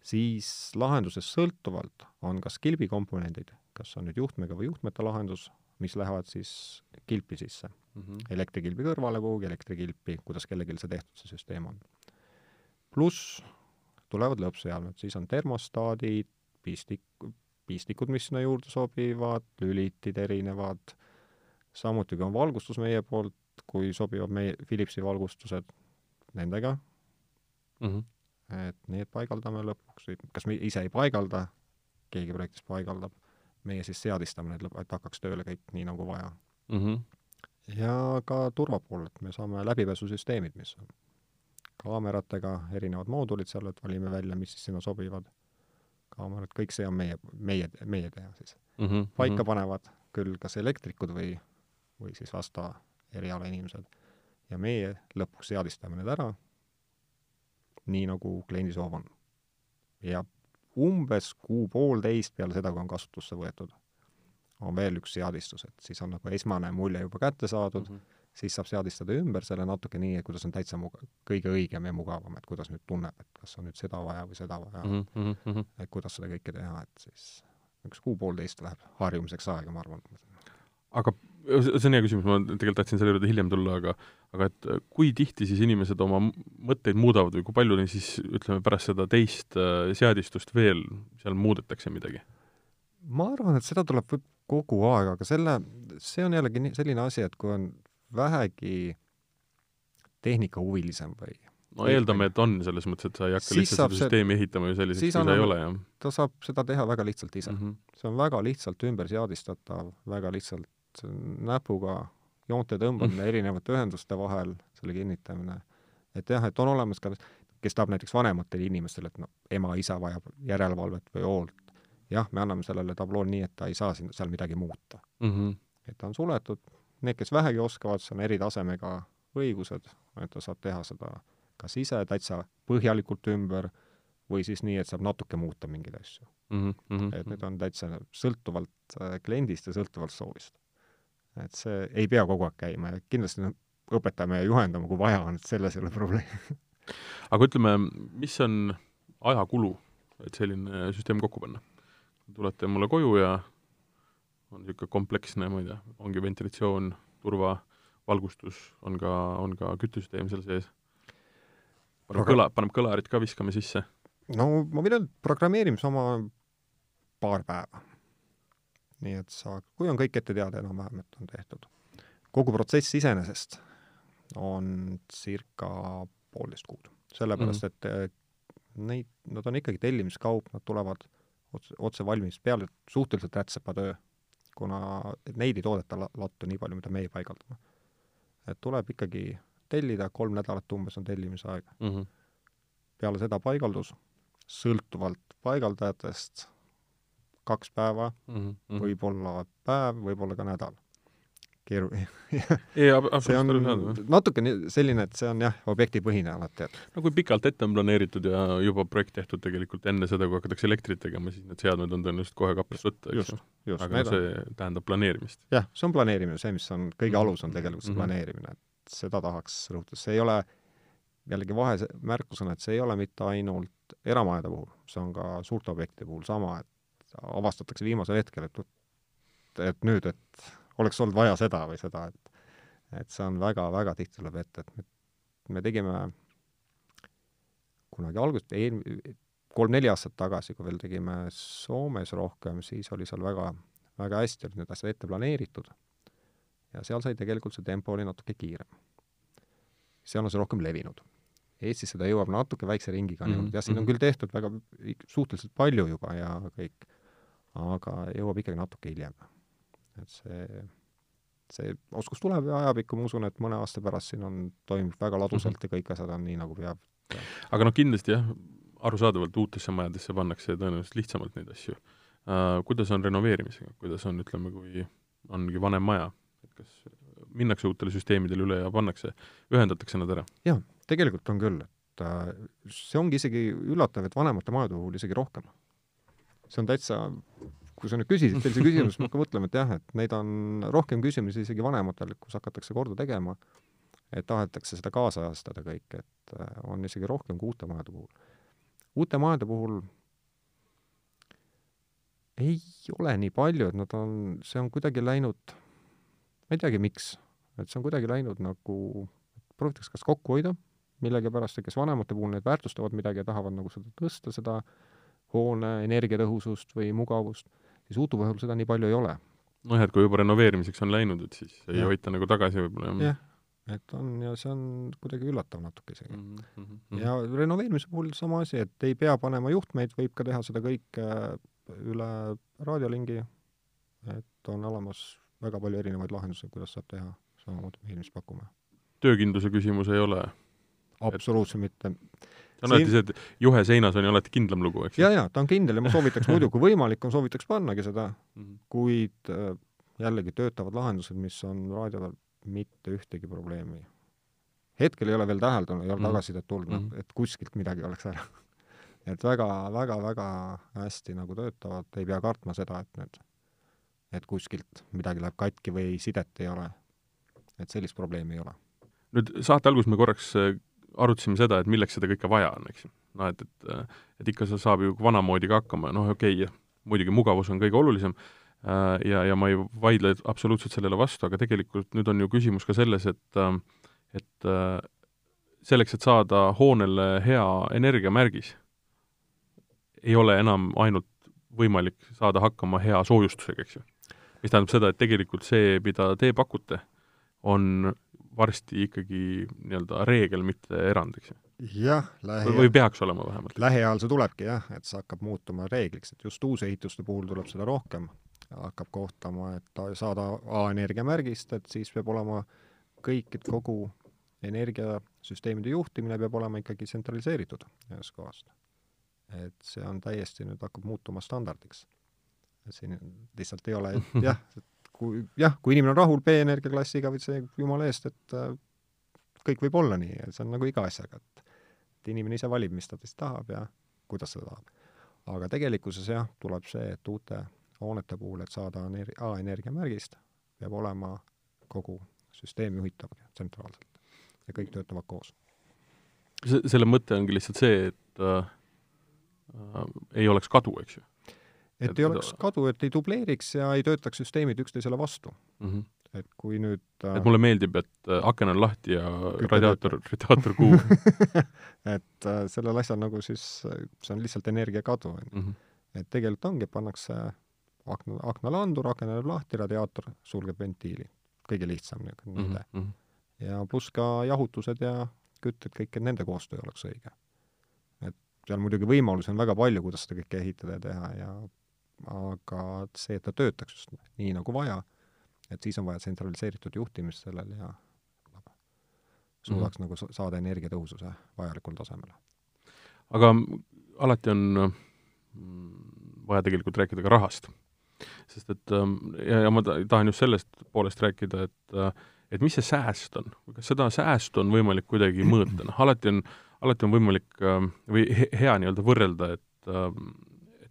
Siis lahendusest sõltuvalt on kas kilbikomponendid, kas on nüüd juhtmega või juhtmeta lahendus, mis lähevad siis kilpi sisse. Mm -hmm. elektrikilbi kõrvale kuhugi, elektrikilpi, kuidas kellelgi see tehtud, see süsteem on. pluss tulevad lõppseadmed, siis on termostaadid, pistik, pistikud, mis sinna juurde sobivad, lülitid erinevad, samuti kui on valgustus meie poolt, kui sobivad meie Philipsi valgustused, nendega, Mm -hmm. Et need paigaldame lõpuks, kas me ise ei paigalda, keegi projektis paigaldab, meie siis seadistame need lõpp, et hakkaks tööle kõik nii, nagu vaja Mm -hmm. ja ka turva pool, et me saame läbipääsusüsteemid, mis on kaameratega, erinevad moodulid seal, et valime välja, mis siis sinna sobivad. kaamerad, kõik see on meie, meie, meie teha siis. Mm -hmm. paika panevad küll kas elektrikud või, või siis vastava eriala inimesed. ja meie lõpuks seadistame need ära, nii nagu kliendi soov on. ja umbes kuu-poolteist peale seda, kui on kasutusse võetud, on veel üks seadistus, et siis on nagu esmane mulje juba kätte saadud mm, -hmm. siis saab seadistada ümber selle natuke nii, et kuidas on täitsa muga-, kõige õigem ja mugavam, et kuidas nüüd tunneb, et kas on nüüd seda vaja või seda vaja mm, Mm -hmm. Mm -hmm. -hmm. et kuidas seda kõike teha, et siis üks kuu-poolteist läheb harjumiseks aega, ma arvan. Aga see on hea küsimus, ma tegelikult tahtsin selle juurde hiljem tulla, aga aga et äh, kui tihti siis inimesed oma mõtteid muudavad või kui palju neil siis ütleme, pärast seda teist äh, seadistust veel seal muudetakse midagi? ma arvan, et seda tuleb kogu aeg, aga selle, see on jällegi selline asi, et kui on vähegi tehnikahuvilisem või no eeldame, et on, selles mõttes, et sa ei hakka Siis lihtsalt seda see- süsteemi ehitama ju selliseks, kui sa ei ole, jah ta saab seda teha väga lihtsalt ise mm. mm. -hmm. see on väga lihtsalt ümberseadistatav, väga lihtsalt see näpuga joonte tõmbamine Mm. erinevate ühenduste vahel, selle kinnitamine. et jah, et on olemas ka, kes tahab näiteks vanematele inimestele, et noh, ema-isa vajab järelevalvet või hoolt. jah, me anname sellele tabloole nii, et ta ei saa siin, seal midagi muuta. Mm -hmm. et ta on suletud, need, kes vähegi oskavad, see on eritasemega õigused, et ta saab teha seda kas ise täitsa põhjalikult ümber või siis nii, et saab natuke muuta mingeid asju. Mm -hmm. et need on täitsa sõltuvalt äh, kliendist ja sõltuvalt soovist. Et see ei pea kogu aeg käima ja kindlasti õpetame ja juhendame, kui vaja on, et selles ei ole probleemi. aga ütleme, mis on ajakulu, et selline süsteem kokku panna? tulete mulle koju ja on niisugune kompleksne, ma ei tea, ongi ventilatsioon, turva, valgustus, on ka, on ka küttesüsteem seal sees. paneb Aga- kõla, paneb kõlarid ka, viskame sisse. no ma et programmeerimise oma paar päeva. Nii et sa, kui on kõik ette teada enam-vähem, et on tehtud. kogu protsess iseenesest on circa poolteist kuud, sellepärast et eh, neid, nad on ikkagi tellimiskaup, nad tulevad otse, otse valmis peale, suhteliselt rätsepa töö, kuna neid ei toodeta la- lattu nii palju, mida meie paigaldame. et tuleb ikkagi tellida, kolm nädalat umbes on tellimisaeg Mm -hmm. peale seda paigaldus, sõltuvalt paigaldajatest, kaks päeva Mm -hmm. võib-olla päev, võib-olla ka nädal. keeru-, see on arusaadav. natuke nii- selline, et see on jah, objektipõhine alati, et no kui pikalt ette on planeeritud ja juba projekt tehtud tegelikult enne seda, kui hakatakse elektrit tegema, siis need seadmed on tõenäoliselt kohe kapist võtta, eks ju., aga need no on, see tähendab planeerimist. jah, see on planeerimine, see, mis on kõige Mhm. alus, on tegelikult see Mhm. planeerimine, et seda tahaks rõhutada, see ei ole jällegi vahe märkusena, et see ei ole mitte ainult eramajade puhul, see on ka suurte objektide puhul sama, et avastatakse viimasel hetkel, et et nüüd, et oleks olnud vaja seda või seda, et et see on väga-väga tihti tuleb ette, et me, me tegime kunagi alguses, eel-, kolm-neli aastat tagasi, kui veel tegime Soomes rohkem, siis oli seal väga, väga hästi olid need asjad ette planeeritud. ja seal sai tegelikult see tempo oli natuke kiirem. seal on see rohkem levinud. Eestis seda jõuab natuke väikse ringiga Mhm, niimoodi, jah, siin on mhm. küll tehtud väga suhteliselt palju juba ja kõik, aga jõuab ikkagi natuke hiljem. et see, see oskus tuleb ja ajapikku ma usun, et mõne aasta pärast siin on, toimub väga ladusalt ja kõik asjad on nii, nagu peab. aga noh, kindlasti jah, arusaadavalt uutesse majadesse pannakse tõenäoliselt lihtsamalt neid asju uh,. Kuidas on renoveerimisega, kuidas on, ütleme, kui ongi vanem maja, et kas minnakse uutele süsteemidele üle ja pannakse, ühendatakse nad ära? jaa, tegelikult on küll, et äh, see ongi isegi üllatav, et vanemate majade puhul isegi rohkem. See on täitsa, kui sa nüüd küsisid sellise küsimuse, ma hakkan mõtlema, et jah, et neid on rohkem küsimusi isegi vanematel, kus hakatakse korda tegema, et tahetakse seda kaasajastada kõik, et äh, on isegi rohkem kui uute majade puhul. uute majade puhul ei ole nii palju, et nad on, see on kuidagi läinud, ma ei teagi, miks, et see on kuidagi läinud nagu, proovitakse kas kokku hoida millegipärast, kes vanemate puhul need väärtustavad midagi ja tahavad nagu seda tõsta, seda hoone energiatõhusust või mugavust, siis uute puhul seda nii palju ei ole. nojah, et kui juba renoveerimiseks on läinud, et siis ei Jah. hoita nagu tagasi võib-olla. jah, et on ja see on kuidagi üllatav natuke isegi mm. mm. -hmm. ja renoveerimise puhul sama asi, et ei pea panema juhtmeid, võib ka teha seda kõike üle raadiolingi, et on olemas väga palju erinevaid lahendusi, kuidas saab teha, samamoodi me eelmist pakume. töökindluse küsimus ei ole? absoluutselt mitte. See on alati see, et juhe seinas on ju alati kindlam lugu, eks ju? ja, ja ta on kindel ja ma soovitaks muidu, kui võimalik on, soovitaks pannagi seda, Mhm. kuid äh, jällegi töötavad lahendused, mis on raadiol mitte ühtegi probleemi. hetkel ei ole veel täheldanud, ei ole Mhm. tagasisidet tulnud mm. -hmm. et kuskilt midagi oleks ära. et väga, väga, väga hästi nagu töötavad, ei pea kartma seda, et need, et kuskilt midagi läheb katki või sidet ei ole. et sellist probleemi ei ole. nüüd saate alguses me korraks äh, arutasime seda, et milleks seda kõike vaja on, eks ju. noh, et, et, äh, et ikka sa saab ju vanamoodi ka hakkama, noh okei okay,, muidugi mugavus on kõige olulisem äh, ja, ja ma ei vaidle absoluutselt sellele vastu, aga tegelikult nüüd on ju küsimus ka selles, et äh, et äh, selleks, et saada hoonele hea energiamärgis, ei ole enam ainult võimalik saada hakkama hea soojustusega, eks ju. mis tähendab seda, et tegelikult see, mida te pakute, on varsti ikkagi nii-öelda reegel, mitte erand, eks ju? jah, lähi- või peaks olema vähemalt? lähiajal see tulebki jah, et see hakkab muutuma reegliks, et just uusehituste puhul tuleb seda rohkem, hakkab kohtama, et saada A-energia märgist, et siis peab olema kõik, et kogu energiasüsteemide juhtimine peab olema ikkagi tsentraliseeritud ühest kohast. et see on täiesti nüüd hakkab muutuma standardiks. siin lihtsalt ei ole, et jah, et kui jah, kui inimene on rahul B-energia klassiga või see jumala eest, et äh, kõik võib olla nii, et see on nagu iga asjaga, et et inimene ise valib, mis ta siis tahab ja kuidas ta tahab. aga tegelikkuses jah, tuleb see, et uute hoonete puhul, et saada ener-, A-energia märgist, peab olema kogu süsteem juhitav tsentraalselt ja kõik töötavad koos. selle mõte ongi lihtsalt see, et äh, äh, ei oleks kadu, eks ju et, ei oleks kadu, et ei dubleeriks ja ei töötaks süsteemid üksteisele vastu mm. -hmm. et kui nüüd äh, et mulle meeldib, et äh, aken on lahti ja radiaator, radiaator kuum et äh, sellel asjal nagu siis, see on lihtsalt energiakadu, on ju. Mhm. et tegelikult ongi, pannakse akna, aknale andur, aken läheb lahti, radiaator sulgeb ventiili. kõige lihtsam niisugune mm näide -hmm. ja pluss ka jahutused ja kütted, kõik, et nende koostöö oleks õige. seal muidugi võimalusi on väga palju, kuidas seda kõike ehitada ja teha ja aga see, et ta töötaks just nii, nagu vaja, et siis on vaja tsentraliseeritud juhtimist sellel ja suudaks mm nagu saada energiatõhususe vajalikule tasemele. aga alati on mm, vaja tegelikult rääkida ka rahast. sest et ähm, ja, ja ma tahan just sellest poolest rääkida, et äh, et mis see sääst on, kas seda säästu on võimalik kuidagi mõõta, noh alati on, alati on võimalik ähm, või hea nii-öelda võrrelda, et ähm,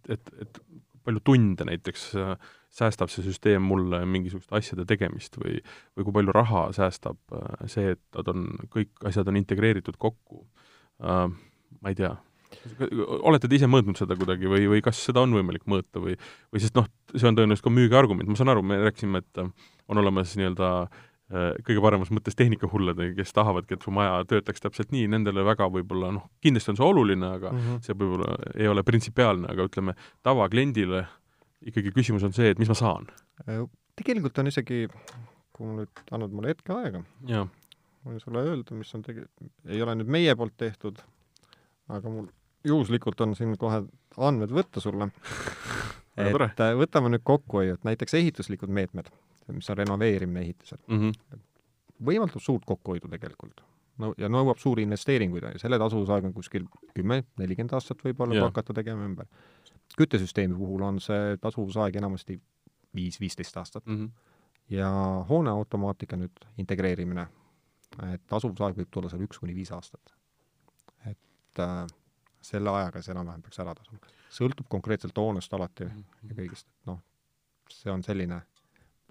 et, et, et palju tunde näiteks äh, säästab see süsteem mulle mingisuguste asjade tegemist või, või kui palju raha säästab äh, see, et nad on, kõik asjad on integreeritud kokku. Ma ei tea, olete te ise mõõtnud seda kuidagi või, või kas seda on võimalik mõõta või, või sest noh, see on tõenäoliselt ka müügiargument, ma saan aru, me rääkisime, et on olemas nii-öelda kõige paremas mõttes tehnikahullad, kes tahavadki, et su maja töötaks täpselt nii, nendele väga võib-olla noh, kindlasti on see oluline, aga mm -hmm. see võib-olla ei ole printsipiaalne, aga ütleme, tavakliendile ikkagi küsimus on see, et mis ma saan. tegelikult on isegi, kui nüüd annad mulle hetke aega, võin sulle öelda, mis on tege-, ei ole nüüd meie poolt tehtud, aga mul juhuslikult on siin kohe andmed võtta sulle et äh, võtame nüüd kokkuhoiu, et näiteks ehituslikud meetmed, mis on renoveerimine ehitusel mm, -hmm. võimaldab suurt kokkuhoidu tegelikult. no ja nõuab suuri investeeringuid, selle tasuvusaeg on kuskil kümme, nelikümmend aastat võib-olla, kui hakata tegema ümber. küttesüsteemi puhul on see tasuvusaeg enamasti viis, viisteist aastat mm. -hmm. ja hooneautomaatika nüüd integreerimine, et tasuvusaeg võib tulla seal üks kuni viis aastat. et äh, selle ajaga see enam-vähem peaks ära tasuma. sõltub konkreetselt hoonest alati mm -hmm. ja kõigist, et noh, see on selline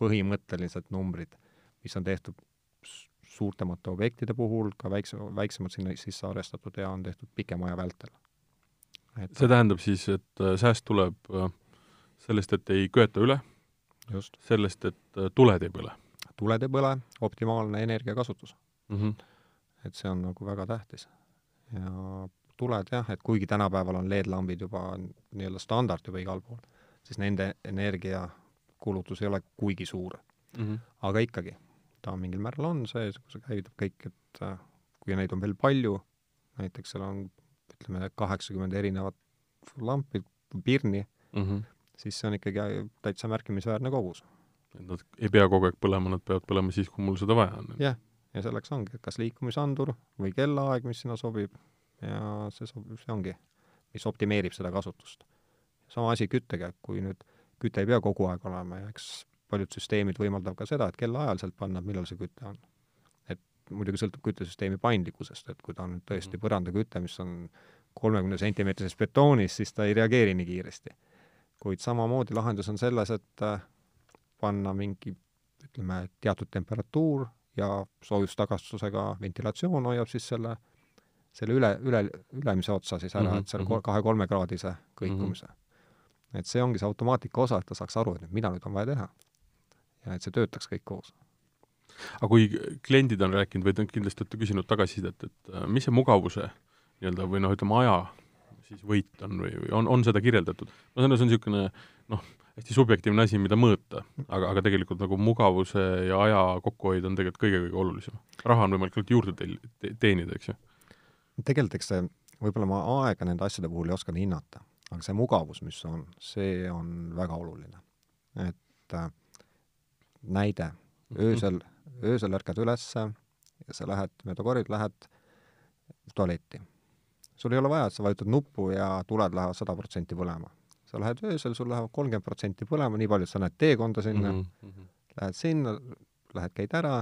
põhimõttelised numbrid, mis on tehtud suurtemate objektide puhul, ka väikse, väiksemad sinna sisse arvestatud ja on tehtud pikema aja vältel. et see tähendab siis, et äh, sääst tuleb äh, sellest, et ei köeta üle, sellest, et äh, tuled ei põle? tuled ei põle, optimaalne energiakasutus mm. -hmm. et see on nagu väga tähtis. ja tuled jah, et kuigi tänapäeval on LED-lambid juba nii-öelda standard juba igal pool, siis nende energiakulutus ei ole kuigi suur mm. -hmm. aga ikkagi, ta mingil määral on sees, kui see käivitub kõik, et äh, kui neid on veel palju, näiteks seal on ütleme, kaheksakümmend erinevat lampi, pirni mm, -hmm. siis see on ikkagi täitsa märkimisväärne kogus. et nad ei pea kogu aeg põlema, nad peavad põlema siis, kui mul seda vaja on? jah, ja selleks ongi, kas liikumisandur või kellaaeg, mis sinna sobib, ja see sob-, see ongi, mis optimeerib seda kasutust. sama asi küttega, kui nüüd küte ei pea kogu aeg olema ja eks paljud süsteemid võimaldavad ka seda, et kellaajal sealt panna, millal see küte on. et muidugi sõltub küttesüsteemi paindlikkusest, et kui ta on nüüd tõesti mhm. põrandaküte, mis on kolmekümne sentimeetrises betoonis, siis ta ei reageeri nii kiiresti. kuid samamoodi lahendus on selles, et äh, panna mingi ütleme, teatud temperatuur ja soojustagustusega ventilatsioon hoiab siis selle selle üle, üle, ülemise otsa siis ära mm, -hmm. et selle mhm. kahe-kolmekraadise kõikumise mm. -hmm. Et see ongi see automaatika osa, et ta saaks aru, et mida nüüd on vaja teha. ja et see töötaks kõik koos. aga kui kliendid on rääkinud või te kindlasti olete küsinud tagasisidet, et mis see mugavuse nii-öelda või noh, ütleme aja siis võit on või, või on, on seda kirjeldatud? ma saan aru, see on niisugune noh, hästi subjektiivne asi, mida mõõta, aga, aga tegelikult nagu mugavuse ja aja kokkuhoid on tegelikult kõige-kõige olulisem. raha on võimalik ainult juurde teenida, eks ju. tegelikult eks see, võib-olla ma aega nende asjade puhul ei osanud hinnata, aga see mugavus, mis on, see on väga oluline. et äh, näide, mhm. öösel, öösel ärkad ülesse ja sa lähed mööda koridori, lähed tualetti. sul ei ole vaja, et sa vajutad nuppu ja tuled lähevad sada protsenti põlema sa lähed öösel, sul läheb kolmkümmend protsenti põlema, nii palju, et sa näed teekonda sinna mm, -hmm. lähed sinna, lähed, käid ära,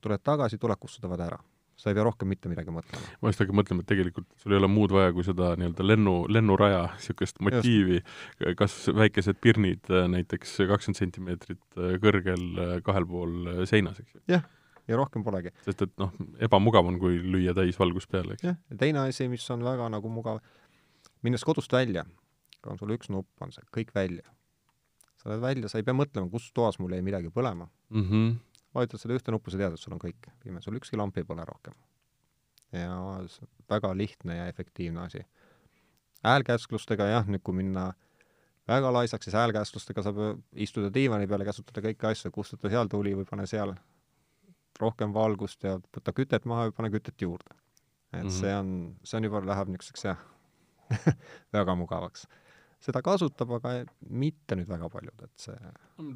tuled tagasi, tuled kustutavad ära. Sa ei pea rohkem mitte midagi mõtlema. ma just hakkan mõtlema, et tegelikult sul ei ole muud vaja, kui seda nii-öelda lennu, lennuraja, niisugust motiivi, kas väikesed pirnid äh, näiteks kakskümmend sentimeetrit äh, kõrgel äh, kahel pool seinas, eks ju. jah, ja rohkem polegi. sest et noh, ebamugav on, kui lüüa täisvalgus peale, eks. jah, ja teine asi, mis on väga nagu mugav, minnes kodust välja, on sul üks nupp, on see kõik välja. sa lähed välja, sa ei pea mõtlema, kus toas mul jäi midagi põlema mm. -hmm. Vajutad seda ühte nuppu, sa tead, et sul on kõik pime, sul ükski lamp ei põle rohkem. ja väga lihtne ja efektiivne asi. häälkäsklustega jah, nüüd kui minna väga laisaks, siis häälkäsklustega saab istuda diivani peal ja käsutada kõiki asju, kustuta seal tuli või pane seal rohkem valgust ja võta kütet maha või pane kütet juurde. et mm -hmm. see on, see on juba, läheb niisuguseks jah väga mugavaks seda kasutab, aga mitte nüüd väga paljud, et see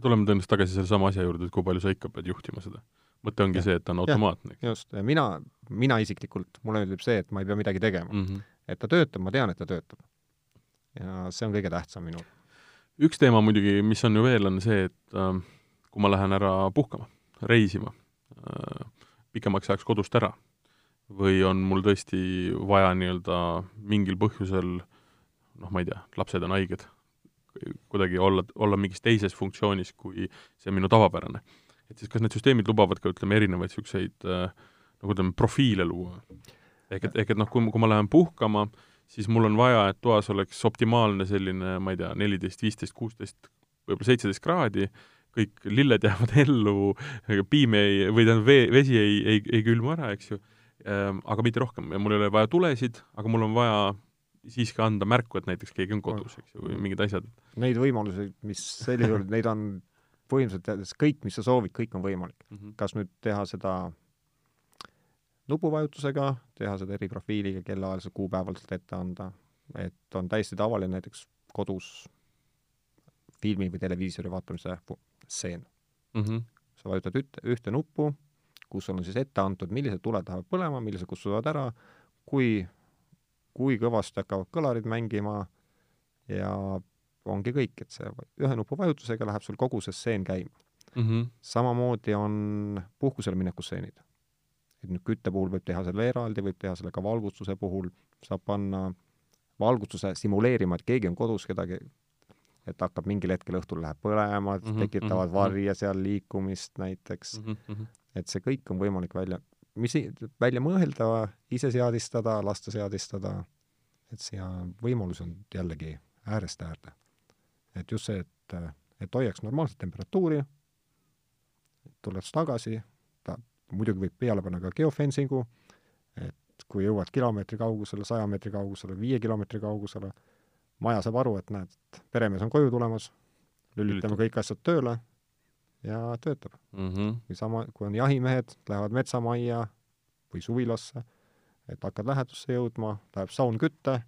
tuleme tõenäoliselt tagasi sellesama asja juurde, et kui palju sa ikka pead juhtima seda. mõte ongi ja. see, et ta on automaatne. just, mina, mina isiklikult, mulle meeldib see, et ma ei pea midagi tegema mm. -hmm. et ta töötab, ma tean, et ta töötab. ja see on kõige tähtsam minul. üks teema muidugi, mis on ju veel, on see, et äh, kui ma lähen ära puhkama, reisima äh,, pikemaks ajaks kodust ära, või on mul tõesti vaja nii-öelda mingil põhjusel äh, noh, ma ei tea, lapsed on haiged, kuidagi olla, olla mingis teises funktsioonis, kui see on minu tavapärane. et siis kas need süsteemid lubavad ka, ütleme, erinevaid niisuguseid äh, nagu ütleme, profiile luua? ehk et, ehk et noh, kui, kui ma lähen puhkama, siis mul on vaja, et toas oleks optimaalne selline, ma ei tea, neliteist, viisteist, kuusteist, võib-olla seitseteist kraadi, kõik lilled jäävad ellu, piim ei, või tähendab, vee, vesi ei, ei, ei külmu ära, eks ju, ähm, aga mitte rohkem ja mul ei ole vaja tulesid, aga mul on vaja siiski anda märku, et näiteks keegi on kodus, eks ju, või mingid asjad. Neid võimalusi, mis sellisel juhul, neid on põhimõtteliselt kõik, mis sa soovid, kõik on võimalik mm. -hmm. kas nüüd teha seda nupuvajutusega, teha seda eri profiiliga, kellaajaliselt, kuupäevaliselt ette anda, et on täiesti tavaline näiteks kodus filmi või televiisori vaatamise stseen mm. -hmm. sa vajutad ühte, ühte nuppu, kus on siis ette antud, millised tuled lähevad põlema, millised kustuvad ära, kui kui kõvasti hakkavad kõlarid mängima ja ongi kõik, et see ühe nupu vajutusega läheb sul kogu see stseen käima mm. -hmm. samamoodi on puhkusele mineku stseenid. et nüüd kütte puhul võib teha selle eraldi, võib teha selle ka valgustuse puhul, saab panna valgustuse simuleerima, et keegi on kodus kedagi, et hakkab mingil hetkel õhtul läheb põlema mm, -hmm, tekitavad mm -hmm. varje seal liikumist näiteks mm. -hmm. et see kõik on võimalik välja mis välja mõelda, ise seadistada, lasta seadistada, et siia võimalus on jällegi äärest äärde. et just see, et, et hoiaks normaalset temperatuuri, tulles tagasi, ta muidugi võib peale panna ka geofencingu, et kui jõuad kilomeetri kaugusele, saja meetri kaugusele, viie kilomeetri kaugusele, maja saab aru, et näed, peremees on koju tulemas, lülitame kõik asjad tööle ja töötab mm. -hmm. või sama, kui on jahimehed, lähevad metsamajja või suvilasse, et hakkad lähedusse jõudma, läheb saun kütte,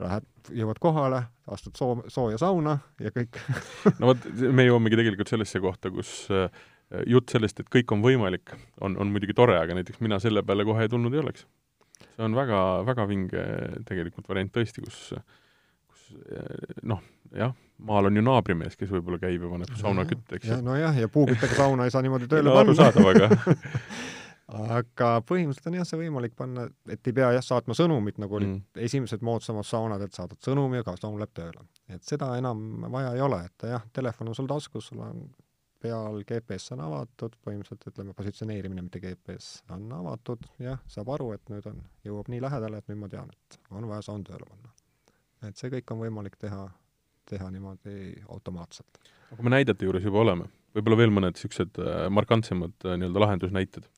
lähed, jõuad kohale, astud soo, sooja sauna ja kõik no vot, me jõuamegi tegelikult sellesse kohta, kus äh, jutt sellest, et kõik on võimalik, on, on muidugi tore, aga näiteks mina selle peale kohe tulnud ei oleks. see on väga, väga vinge tegelikult variant tõesti, kus, kus äh, noh, jah maal on ju naabrimees, kes võib-olla käib ja paneb sauna kütte, eks ju. nojah, ja puuküttega sauna ei saa niimoodi tööle panna. arusaadav, aga aga põhimõtteliselt on jah, see võimalik panna, et ei pea jah saatma sõnumit, nagu olid mm. esimesed moodsamad saunad, et saadad sõnumi ja ka saun läheb tööle. et seda enam vaja ei ole, et jah, telefon on sul taskus, sul on peal GPS on avatud, põhimõtteliselt ütleme, positsioneerimine, mitte GPS, on avatud, jah, saab aru, et nüüd on, jõuab nii lähedale, et nüüd ma tean, et on vaja saun tööle panna. et see kõik on võimalik teha teha niimoodi automaatselt. kui me näidete juures juba oleme, võib-olla veel mõned niisugused äh, markantsemad äh, nii-öelda lahendusnäited?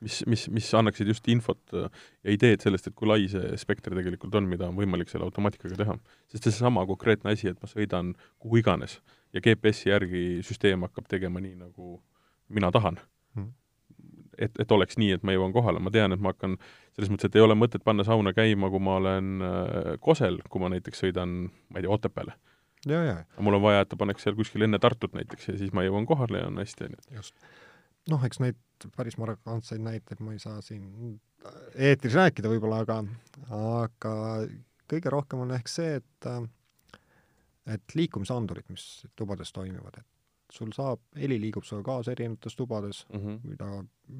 mis, mis, mis annaksid just infot ja ideed sellest, et kui lai see spekter tegelikult on, mida on võimalik selle automaatikaga teha. sest seesama konkreetne asi, et ma sõidan kuhu iganes ja GPS-i järgi süsteem hakkab tegema nii, nagu mina tahan hmm et, et oleks nii, et ma jõuan kohale, ma tean, et ma hakkan, selles mõttes, et ei ole mõtet panna sauna käima, kui ma olen äh, Kosel, kui ma näiteks sõidan, ma ei tea, Otepääle. Aga mul on vaja, et ta paneks seal kuskil enne Tartut näiteks ja siis ma jõuan kohale ja on hästi, on ju. just. noh, eks neid päris markantseid näiteid ma ei saa siin eetris rääkida võib-olla, aga, aga kõige rohkem on ehk see, et et liikumisandurid, mis tubades toimivad, et sul saab, heli liigub sulle kaasa erinevates tubades mm, -hmm. mida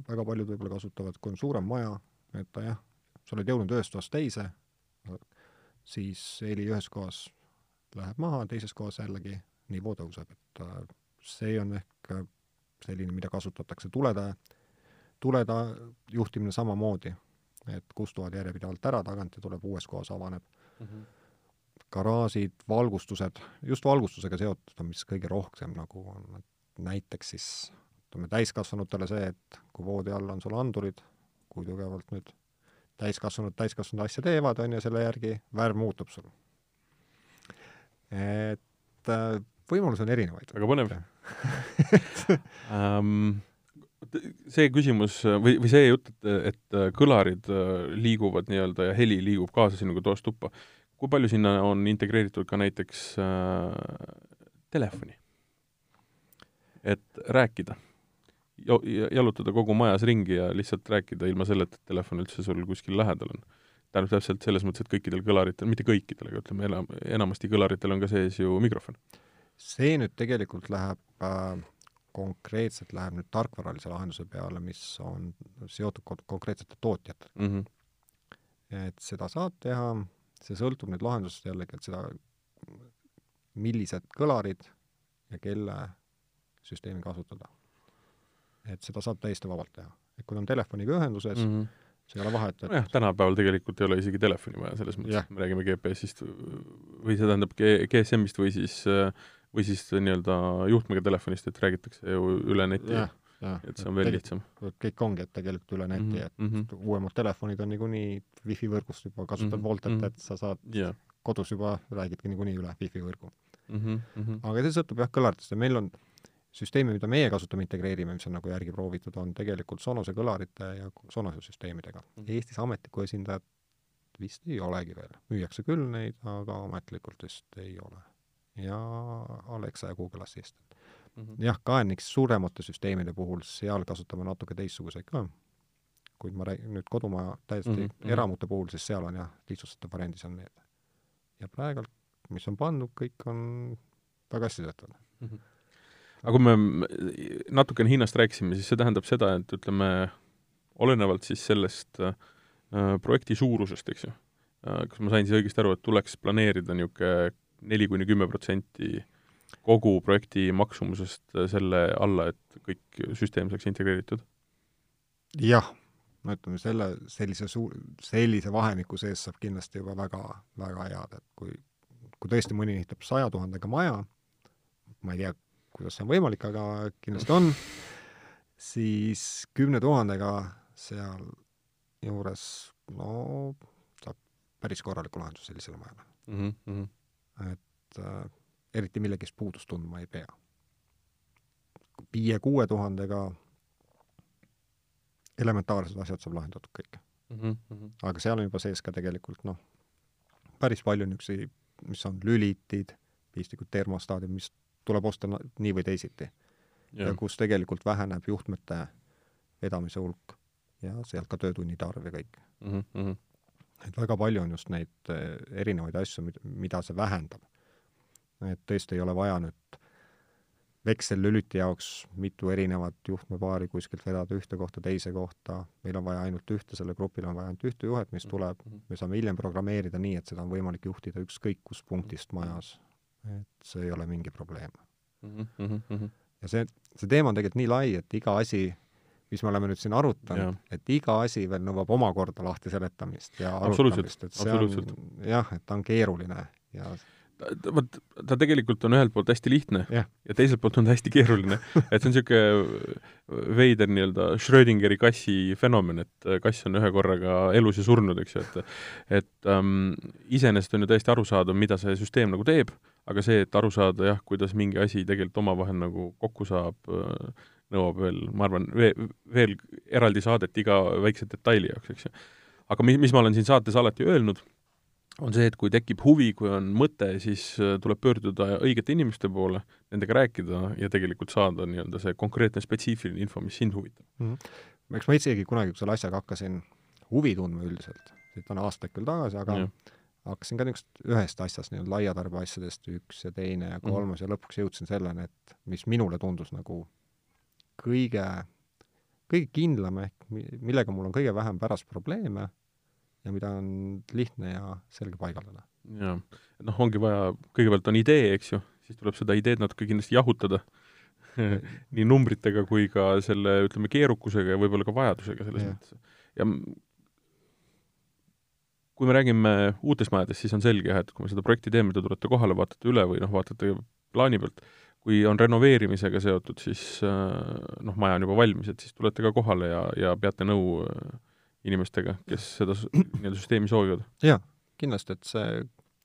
väga paljud võib-olla kasutavad, kui on suurem maja, et jah, sa oled jõudnud ühest toast teise, siis heli ühes kohas läheb maha, teises kohas jällegi nivoo tõuseb, et äh, see on ehk selline, mida kasutatakse tulede, tulede juhtimine samamoodi, et kustuvad järjepidevalt ära tagant ja tuleb uues kohas avaneb mm. -hmm garaažid, valgustused, just valgustusega seotud on, mis kõige rohkem nagu on, et näiteks siis ütleme täiskasvanutele see, et kui voodi all on sul andurid, kui tugevalt nüüd täiskasvanud täiskasvanud asja teevad, on ju, selle järgi värv muutub sul. Et äh, võimalusi on erinevaid. väga põnev um, see küsimus või, või see jutt, et, et kõlarid äh, liiguvad nii-öelda ja heli liigub kaasa sinuga toast tuppa, kui palju sinna on integreeritud ka näiteks äh, telefoni? et rääkida, jalutada kogu majas ringi ja lihtsalt rääkida ilma selleta, et telefon üldse sul kuskil lähedal on. Tähendab täpselt selles mõttes, et kõikidel kõlaritel, mitte kõikidel, aga ütleme, enam, enamasti kõlaritel on ka sees ju mikrofon. see nüüd tegelikult läheb äh, konkreetselt läheb nüüd tarkvaralise lahenduse peale, mis on seotud konkreetsete tootjatega mm. -hmm. et seda saab teha see sõltub nüüd lahendusest jällegi, et seda, millised kõlarid ja kelle süsteemi kasutada. et seda saab täiesti vabalt teha. et kui on telefoniga ühenduses mm, -hmm. Ei ole vahet, et nojah, tänapäeval tegelikult ei ole isegi telefoni vaja, selles mõttes, et me räägime GPS-ist või see tähendab GSM-ist või siis või siis nii-öelda juhtmega telefonist, et räägitakse ju üle neti ja, et see on veel lihtsam. kõik ongi, et tegelikult üle neti mm, -hmm. et mm -hmm. uuemad telefonid on niikuinii wifi võrgust juba, kasutad mm -hmm. Voltet, mhm. et sa saad yeah. kodus juba, räägidki niikuinii üle wifi võrgu mm. -hmm. aga see sõltub jah kõlaritest ja meil on süsteemi, mida meie kasutame, integreerime, mis on nagu järgi proovitud, on tegelikult Sonose kõlarite ja Sonose süsteemidega mm. -hmm. Eestis ametlikku esindajat vist ei olegi veel, müüakse küll neid, aga ametlikult vist ei ole. ja Alexa ja Google Assistant mm -hmm. jah, KNX suuremate süsteemide puhul, seal kasutame natuke teistsuguseid ka, kuid ma räägin nüüd kodumaja täiesti mm -hmm. eramute puhul, siis seal on jah, lihtsustatav variandis on need. ja praegult, mis on pandud, kõik on väga hästi töötavad mm. -hmm. Aga kui me natukene Hiinast rääkisime, siis see tähendab seda, et ütleme, olenevalt siis sellest äh, projekti suurusest, eks ju äh,, kas ma sain siis õigesti aru, et tuleks planeerida niisugune neli kuni kümme protsenti äh, kogu projekti maksumusest selle alla, et kõik süsteem saaks integreeritud? jah, no ütleme selle, sellise suur, sellise vahemiku sees saab kindlasti juba väga, väga head, et kui, kui tõesti mõni ehitab saja tuhandega maja, ma ei tea, kuidas see on võimalik, aga kindlasti on, siis kümne tuhandega seal juures, no saab päris korraliku lahenduse sellisele majale mm. -hmm. et äh, eriti millegist puudust tundma ei pea. viie-kuue tuhandega elementaarsed asjad saab lahendatud kõik mm. -hmm. aga seal on juba sees ka tegelikult noh, päris palju niisuguseid, mis on lülitid, pistikud termostaadid, mis tuleb osta nii või teisiti. ja kus tegelikult väheneb juhtmete vedamise hulk ja sealt ka töötunnide arv ja kõik mm. -hmm. et väga palju on just neid eh, erinevaid asju, mida see vähendab et tõesti ei ole vaja nüüd veksellüliti jaoks mitu erinevat juhtmepaari kuskilt vedada ühte kohta teise kohta, meil on vaja ainult ühte, sellel grupil on vaja ainult ühte juhet, mis tuleb, mhm. me saame hiljem programmeerida nii, et seda on võimalik juhtida ükskõik kus punktist majas. Et see ei ole mingi probleem mm. -hmm. ja see, see teema on tegelikult nii lai, et iga asi, mis me oleme nüüd siin arutanud, et iga asi veel nõuab omakorda lahti seletamist ja arutamist, et see on jah, et ta on keeruline ja vot ta tegelikult on ühelt poolt hästi lihtne Jah. ja teiselt poolt on ta hästi keeruline. et see on niisugune veider nii-öelda Schrödingeri kassi fenomen, et kass on ühe korraga elus ja surnud, eks ju, et et ähm, iseenesest on ju täiesti arusaadav, mida see süsteem nagu teeb, aga see, et aru saada jah, kuidas mingi asi tegelikult omavahel nagu kokku saab, nõuab veel, ma arvan, veel eraldi saadet iga väikse detaili jaoks, eks ju. aga mi-, mis ma olen siin saates alati öelnud, on see, et kui tekib huvi, kui on mõte, siis äh, tuleb pöörduda õigete inimeste poole, nendega rääkida ja tegelikult saada nii-öelda see konkreetne spetsiifiline info, mis sind huvitab mm. -hmm. eks ma isegi kunagi, kui selle asjaga hakkasin huvi tundma üldiselt, siit on aastaid küll tagasi, aga ja. Hakkasin ka niisugust ühest asjast, nii-öelda laiatarbe asjadest üks ja teine ja kolmas mm -hmm. ja lõpuks jõudsin selleni, et mis minule tundus nagu kõige, kõige kindlam ehk millega mul on kõige vähem pärast probleeme ja mida on lihtne ja selge paigaldada. jaa, noh, ongi vaja, kõigepealt on idee, eks ju, siis tuleb seda ideed natuke kindlasti jahutada nii numbritega kui ka selle, ütleme, keerukusega ja võib-olla ka vajadusega selles ja. mõttes. ja kui me räägime uutest majadest, siis on selge jah, et kui me seda projekti teeme, te tulete kohale, vaatate üle või noh, vaatate plaani pealt, kui on renoveerimisega seotud, siis noh, maja on juba valmis, et siis tulete ka kohale ja, ja peate nõu äh, inimestega, kes seda nii-öelda süsteemi soovivad? jaa, kindlasti, et see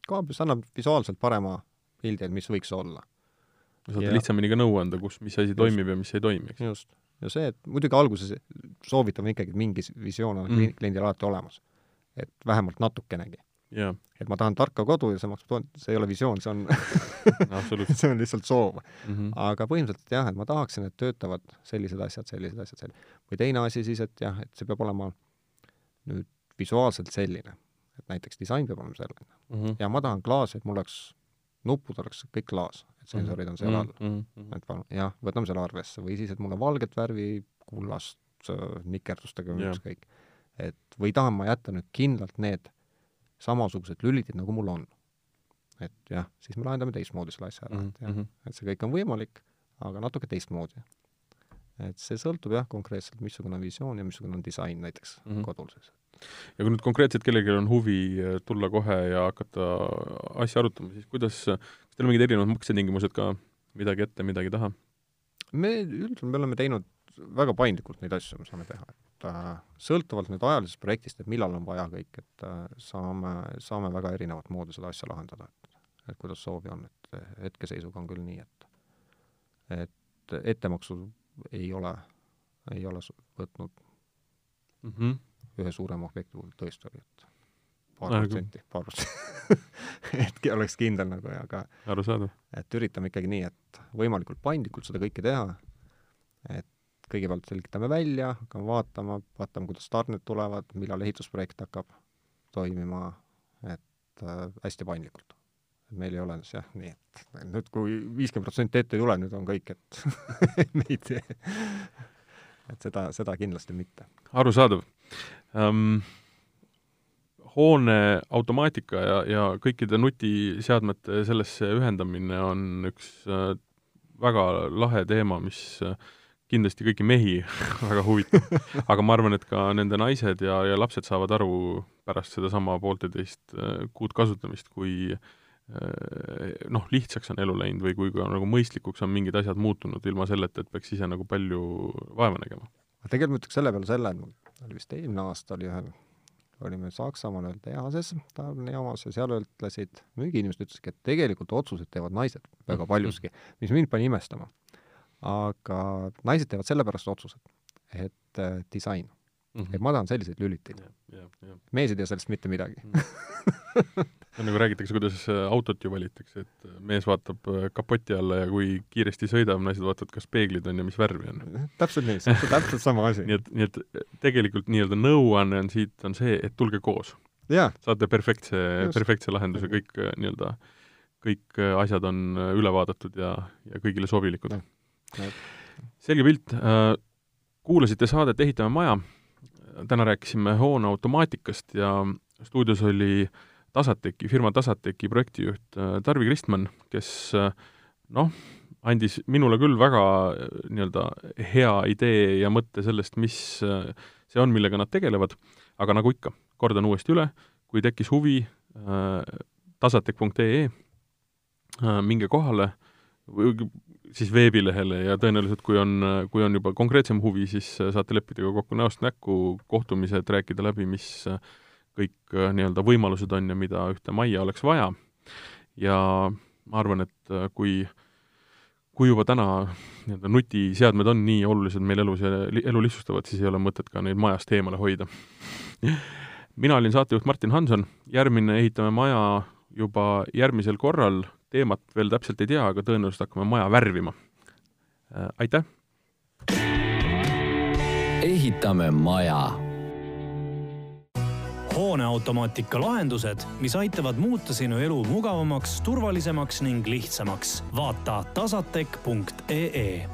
kaablis annab visuaalselt parema pildi, et mis võiks olla. saate ja... lihtsamini ka nõu anda, kus, mis asi just. toimib ja mis ei toimi, eks. just. ja see, et muidugi alguses soovitame ikkagi, et mingi visioon on mm. kliendil alati olemas. Et vähemalt natukenegi et ma tahan tarka kodu ja see maksab, see ei ole visioon, see on see on lihtsalt soov mm. -hmm. aga põhimõtteliselt jah, et ma tahaksin, et töötavad sellised asjad, sellised asjad, sellised. või teine asi siis, et jah, et see peab olema nüüd visuaalselt selline, et näiteks disain peab olema selline mm. -hmm. ja ma tahan klaasi, et mul oleks, nupud oleks kõik klaas, et sensorid on seal all mm. -hmm. et palun, jah, võtame selle arvesse või siis, et mul on valget värvi, kullast, nikerdustega või yeah. Et või tahan ma jätta nüüd kindlalt need samasugused lülitid, nagu mul on. et jah, siis me lahendame teistmoodi selle asja ära, et jah mm, -hmm. et see kõik on võimalik, aga natuke teistmoodi et see sõltub jah, konkreetselt, missugune on visioon ja missugune on disain näiteks mm -hmm. kodul siis. ja kui nüüd konkreetselt kellelgi on huvi eh, tulla kohe ja hakata asja arutama, siis kuidas, kas teil on mingid erinevad maksetingimused ka, midagi ette, midagi taha? me üldiselt, me oleme teinud väga paindlikult neid asju, me saame teha, et äh, sõltuvalt nüüd ajalisest projektist, et millal on vaja kõik, et äh, saame, saame väga erinevat moodi seda asja lahendada, et et kuidas soovi on, et hetkeseisuga on küll nii, et et ettemaksu ei ole, ei ole võtnud mm -hmm. ühe suurema objekti puhul tõesti oli, et paar protsenti, paar protsenti et oleks kindel nagu, aga arusaadav. et üritame ikkagi nii, et võimalikult paindlikult seda kõike teha, et kõigepealt selgitame välja, hakkame vaatama, vaatame, kuidas tarned tulevad, millal ehitusprojekt hakkab toimima, et äh, hästi paindlikult meil ei ole jah nii, et nüüd, kui viiskümmend protsenti ette ei tule, nüüd on kõik, et me ei tee. et seda, seda kindlasti mitte. arusaadav um,. hoone automaatika ja, ja kõikide nutiseadmete sellesse ühendamine on üks uh, väga lahe teema, mis uh, kindlasti kõiki mehi väga huvitab. aga ma arvan, et ka nende naised ja, ja lapsed saavad aru pärast sedasama poolteist uh, kuud kasutamist, kui Äh, noh, lihtsaks on elu läinud või kui ka nagu mõistlikuks on mingid asjad muutunud ilma selleta, et peaks ise nagu palju vaeva nägema. tegelikult ma ütleks selle peale selle, et oli vist eelmine aasta oli ühel, olime Saksamaal ühel tehases, tarnejaamas ja seal ütlesid, müügiinimesed ütlesidki, et tegelikult otsuseid teevad naised väga paljuski, mis mind pani imestama. Aga naised teevad sellepärast otsused, et äh, disain mm. -hmm. et ma tahan selliseid lüliteid. mees ei tea sellest mitte midagi mm. -hmm. nagu räägitakse, kuidas äh, autot ju valitakse, et äh, mees vaatab äh, kapoti alla ja kui kiiresti sõidab, naised vaatavad, kas peeglid on ja mis värvi on. täpselt nii, see on täpselt sama asi nii et, nii et tegelikult nii-öelda nõuanne on siit, on see, et tulge koos. saate perfektse, perfektse lahenduse, kõik nii-öelda, kõik asjad on üle vaadatud ja, ja kõigile sobilikud. Selge pilt, kuulasite saadet Ehitame maja. Täna rääkisime hoone automaatikast ja stuudios oli Tasateki, firma Tasateki projektijuht äh, Tarvi Kristmann, kes äh, noh, andis minule küll väga äh, nii-öelda hea idee ja mõtte sellest, mis see on, millega nad tegelevad, aga nagu ikka, kordan uuesti üle, kui tekkis huvi, tasatek.ee minge kohale või siis veebilehele ja tõenäoliselt, kui on, kui on juba konkreetsem huvi, siis saate leppida ka kokku näost näkku kohtumised, rääkida läbi, mis kõik nii-öelda võimalused on ja mida ühte majja oleks vaja. ja ma arvan, et kui, kui juba täna nii-öelda nutiseadmed on nii olulised meil elus ja elu lihtsustavad, siis ei ole mõtet ka neid majast eemale hoida mina olin saatejuht Martin Hanson, järgmine Ehitame Maja juba järgmisel korral, teemat veel täpselt ei tea, aga tõenäoliselt hakkame maja värvima. Äh, aitäh! ehitame maja hooneautomaatika lahendused, mis aitavad muuta sinu elu mugavamaks, turvalisemaks ning lihtsamaks. vaata tasatech.ee